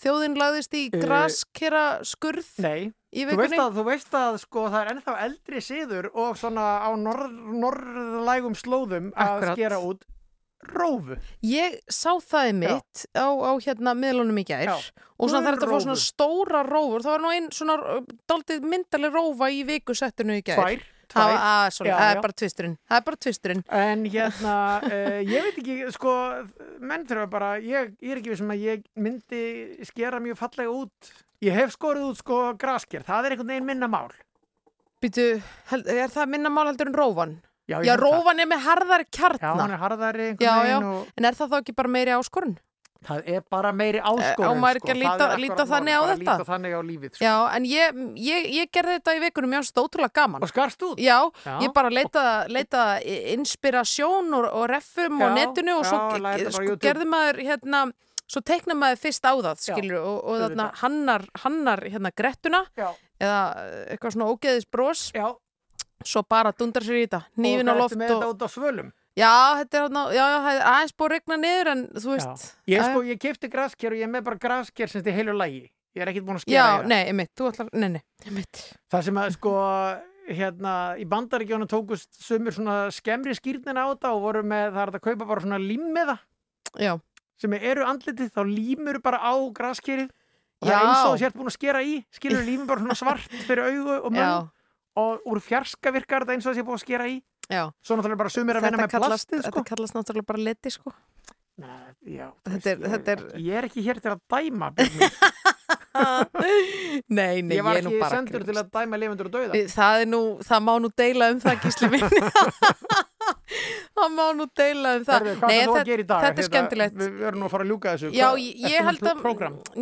Þjóðin lagðist í Uh, graskera skurð Nei, í þú veist, að, þú veist að sko, það er ennþá eldri siður og svona á norð, norðlægum slóðum að Akkurat. skera út rófu Ég sá það í mitt á, á hérna miðlunum í gær Já. og svona er þetta að fá svona stóra rófur það var nú einn svona daldið myndaleg rófa í vikusettinu í gær Tvær, Það er bara tvisturinn Það er bara tvisturinn En hérna, uh, ég veit ekki, sko, menn þurfa bara, ég, ég er ekki við sem að ég myndi skera mjög fallega út. Ég hef skorið út, sko, grasker. Það er einhvern veginn minna mál. Býtu, er það minna mál heldur en rófan? Já, Já, rófan er með harðari kjartna Já, hann er harðari einhvern veginn og en er það þá ekki bara meiri áskorun? það er bara meiri áskorun, á maður ekki að sko. líta- Það er líta þannig á þetta? Líta þannig á lífið, sko. Já, en ég, ég, ég gerði þetta í vikunum, ég ást ótrúlega gaman. Og skarst út? Já, Já. ég bara leita, leita inspirasjón og, og reffum og Já, netinu og svo sko, gerði maður, hérna, svo teikna maður fyrst á það, skilur, og, og þarna hannar, hannar hérna grettuna Já. eða eitthvað svona ógeðis bros. Já. Svo bara dundar sér í þetta, nýfin á Og loft hvað ertu með og... þetta út á svölum? Já, þetta er já, já, aðeins búið að regna niður en þú veist... Ég, já, sko, ég kefti grasker og ég með bara grasker sem þetta er heilu lægi. Ég er ekkert búin að Já, í það. nei, einmitt, þú ætlar, nei, nei, einmitt. Það sem að sko hérna í bandaríkjónu tókust sumir svona skemmri skýrnina á þetta og voru með það að kaupa bara svona límmiða Já. sem eru andlitið þá límur bara á graskerið og það Já. er eins og þú sért búin að skera í skilur límur bara svona svart fyrir augu og munn Já. Og úr fjarska virkar þetta eins og það sé búin að skera í Já. svo náttúrulega bara sumir að vinna með kallast, plastið sko. Þetta kallast náttúrulega bara leti, sko. Já, Þetta er, þetta er... ég er ekki hér til að dæma. Nei, nei, ég var ég er nú ekki bara sendur til að dæma lifundur og dauða Það er nú, það má nú deila um það, gísli minn. það má nú deila um það. Hvað Nei, er að í dag? Þetta er skemmtilegt. Við erum nú að fara að ljúka þessu Já, ég, ég held að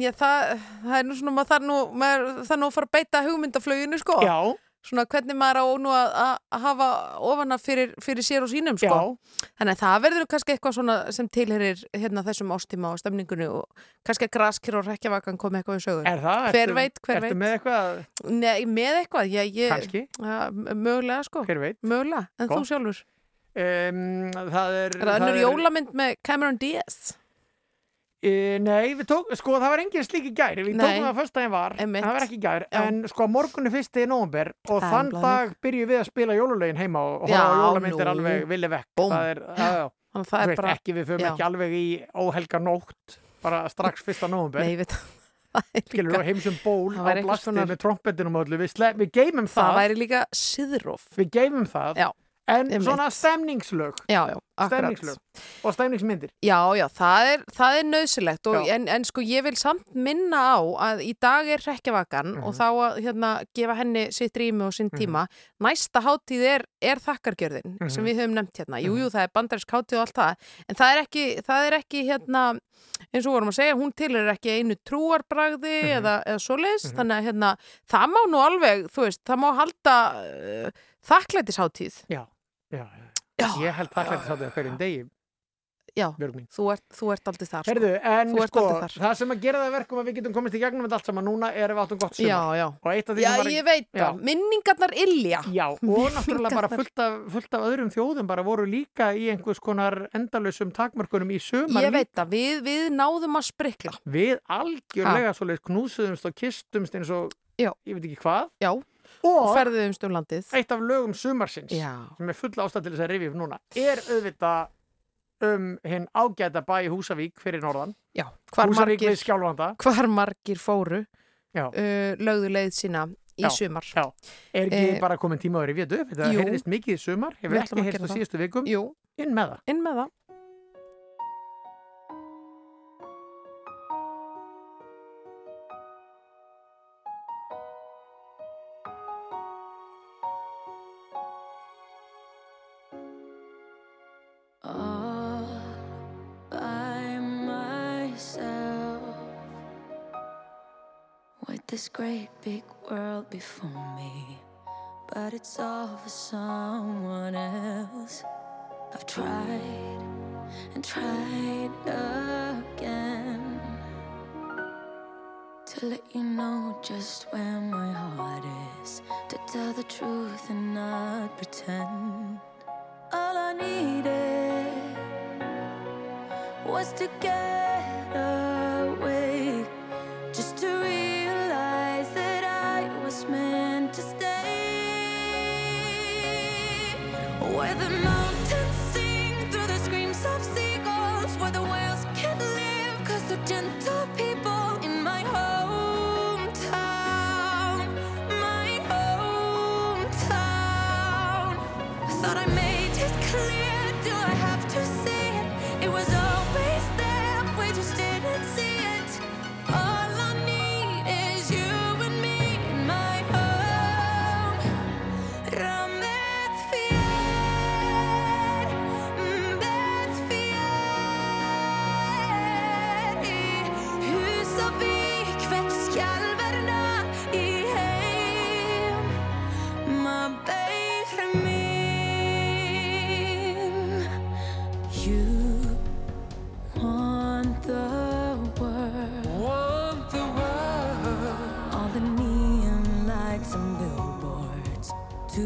já, það, það er nú svona, maður þarf nú, maður þarf nú að fara að beita hugmyndaflöginu, sko. Já. Svona hvernig maður á nú að, að- hafa ofana fyrir, fyrir sér og sínum sko. þannig að það verður kannski eitthvað svona sem tilherir hérna þessum ástíma og stemningunni og kannski að graskir og rekkjavakan komi eitthvað í sögur Er það? hver Ertu- veit, hver ertu veit með eitthvað? Nei, með eitthvað, ég, ég, Kannski. ja, mögulega sko Hver veit? mögulega, en Gott. þú sjálfur Um, það er... er það önnur jólamynd með Cameron Diaz E, nei, við tók, sko það var engin slík í gær. Við tókum það að fyrsta en var, Einmitt. það var ekki í gær. Já. en sko morgunni fyrsti í nóvember og Það þann dag byrjum við að spila jólulegin heima og á jólamyndir alveg villi vekk. Það er, að þú það er veist bara ekki, við förum já. ekki alveg í óhelga nótt bara strax fyrsta nóvember. Nei, ég veit skilur við heimsum ból Það á væri eitthvað blasti svona- með öllu. Við, við geymum það það, væri líka siðróf við geymum það. Já, en einmitt. svona stemningslög. Já, já, akkurat. Stemningslög. Og stemningsmyndir. Já, já, það er, það er nöðsilegt en, en sko ég vil samt minna á að í dag er hrekkjavakan Mhm. og þá að hérna, gefa henni sitt rými og sinn tíma. Næsta hátíð er, er þakkargjörðin sem Mhm. við höfum nefnt hérna. Jú, jú, það er bandarinsk hátíð og allt það. En það er ekki, það er ekki hérna eins og vorum að segja, hún til er ekki einu trúarbragði Mhm. eða, eða svoleiðis. Þannig að hérna, það má nú alveg þú veist, það má halda uh, þakklætisháttíð já, já, já. ég held það hlætti sátt hverjum degi Já, þú ert, þú ert aldrei þar sko. Herðu, en Þú ert sko, þar. það sem að gera það að verkum að við getum komist í gegnum þetta allt saman núna er að við áttum gott sumar. Já, já. Og eitt af því Já, var... ég veit það, minningarnar illja Já, og náttúrulega bara fullt af, fullt af öðrum þjóðum bara voru líka í einhvers konar endalausum takmörkunum í sumar Ég veit það, við, við náðum að sprikla Við algjörlega svoleiðis knúsuðumst og kistumst eins og Já. ég veit ekki hvað. Já, og ferðuðumst um landið eitt af lögum sumarsins Já. sem er full ástæð til þess að rifja upp núna er auðvitað um hinn ágæta bæ Húsavík fyrir norðan. Já, Húsavík margir, við skjálfanda. hvar margir fóru uh, lögðu leið sína í Já, sumar Já, er ekki Eh, bara komin tíma að rifja þetta heyrðist mikið í sumar, hefur ekki heyrst á síðustu vikum. Inn með það. This great big world before me but it's all for someone else. I've tried and tried again to let you know just where my heart is to tell the truth and not pretend. All I needed was to get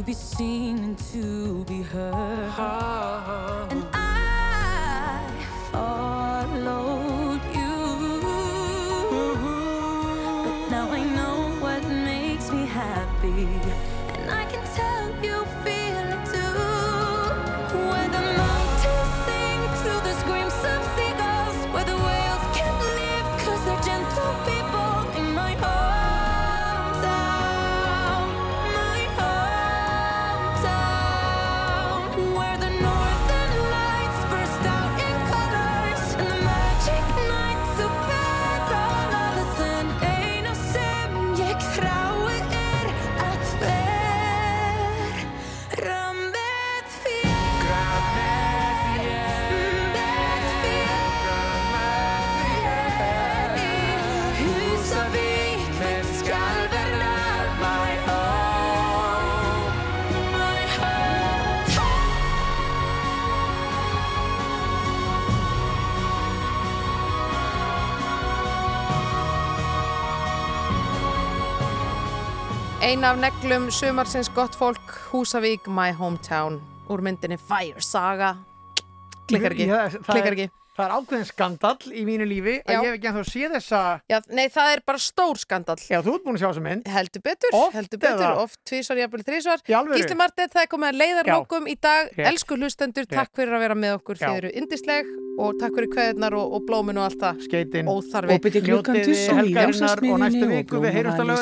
be seen and to be heard Ein af neglum sumarsins gott fólk Húsavík, my hometown. Úr myndinni Fire Saga. Klikkar ekki, það klikkar er- ekki. Það er ákveðin skandall í mínu lífi að Já. ég hef ekki ennþá séð þessa Já, nei, það er bara stór skandall. Já, þú ert búin að sjá þessa mynd. Heldur betur, Oft heldur betur, eða? oft tvísvar, jafnvel þrísvar? Gísli Martið, það er komið að leiðarlókum í dag. Rétt. Elsku hlustendur, Rétt. takk fyrir að vera með okkur. Já. Þið eru indisleg og takk fyrir kveðnar og, og blómin og allt það. Skeitin. Óþarfi. Njótið helgarinnar og næstu viku. við heyrumst að lögða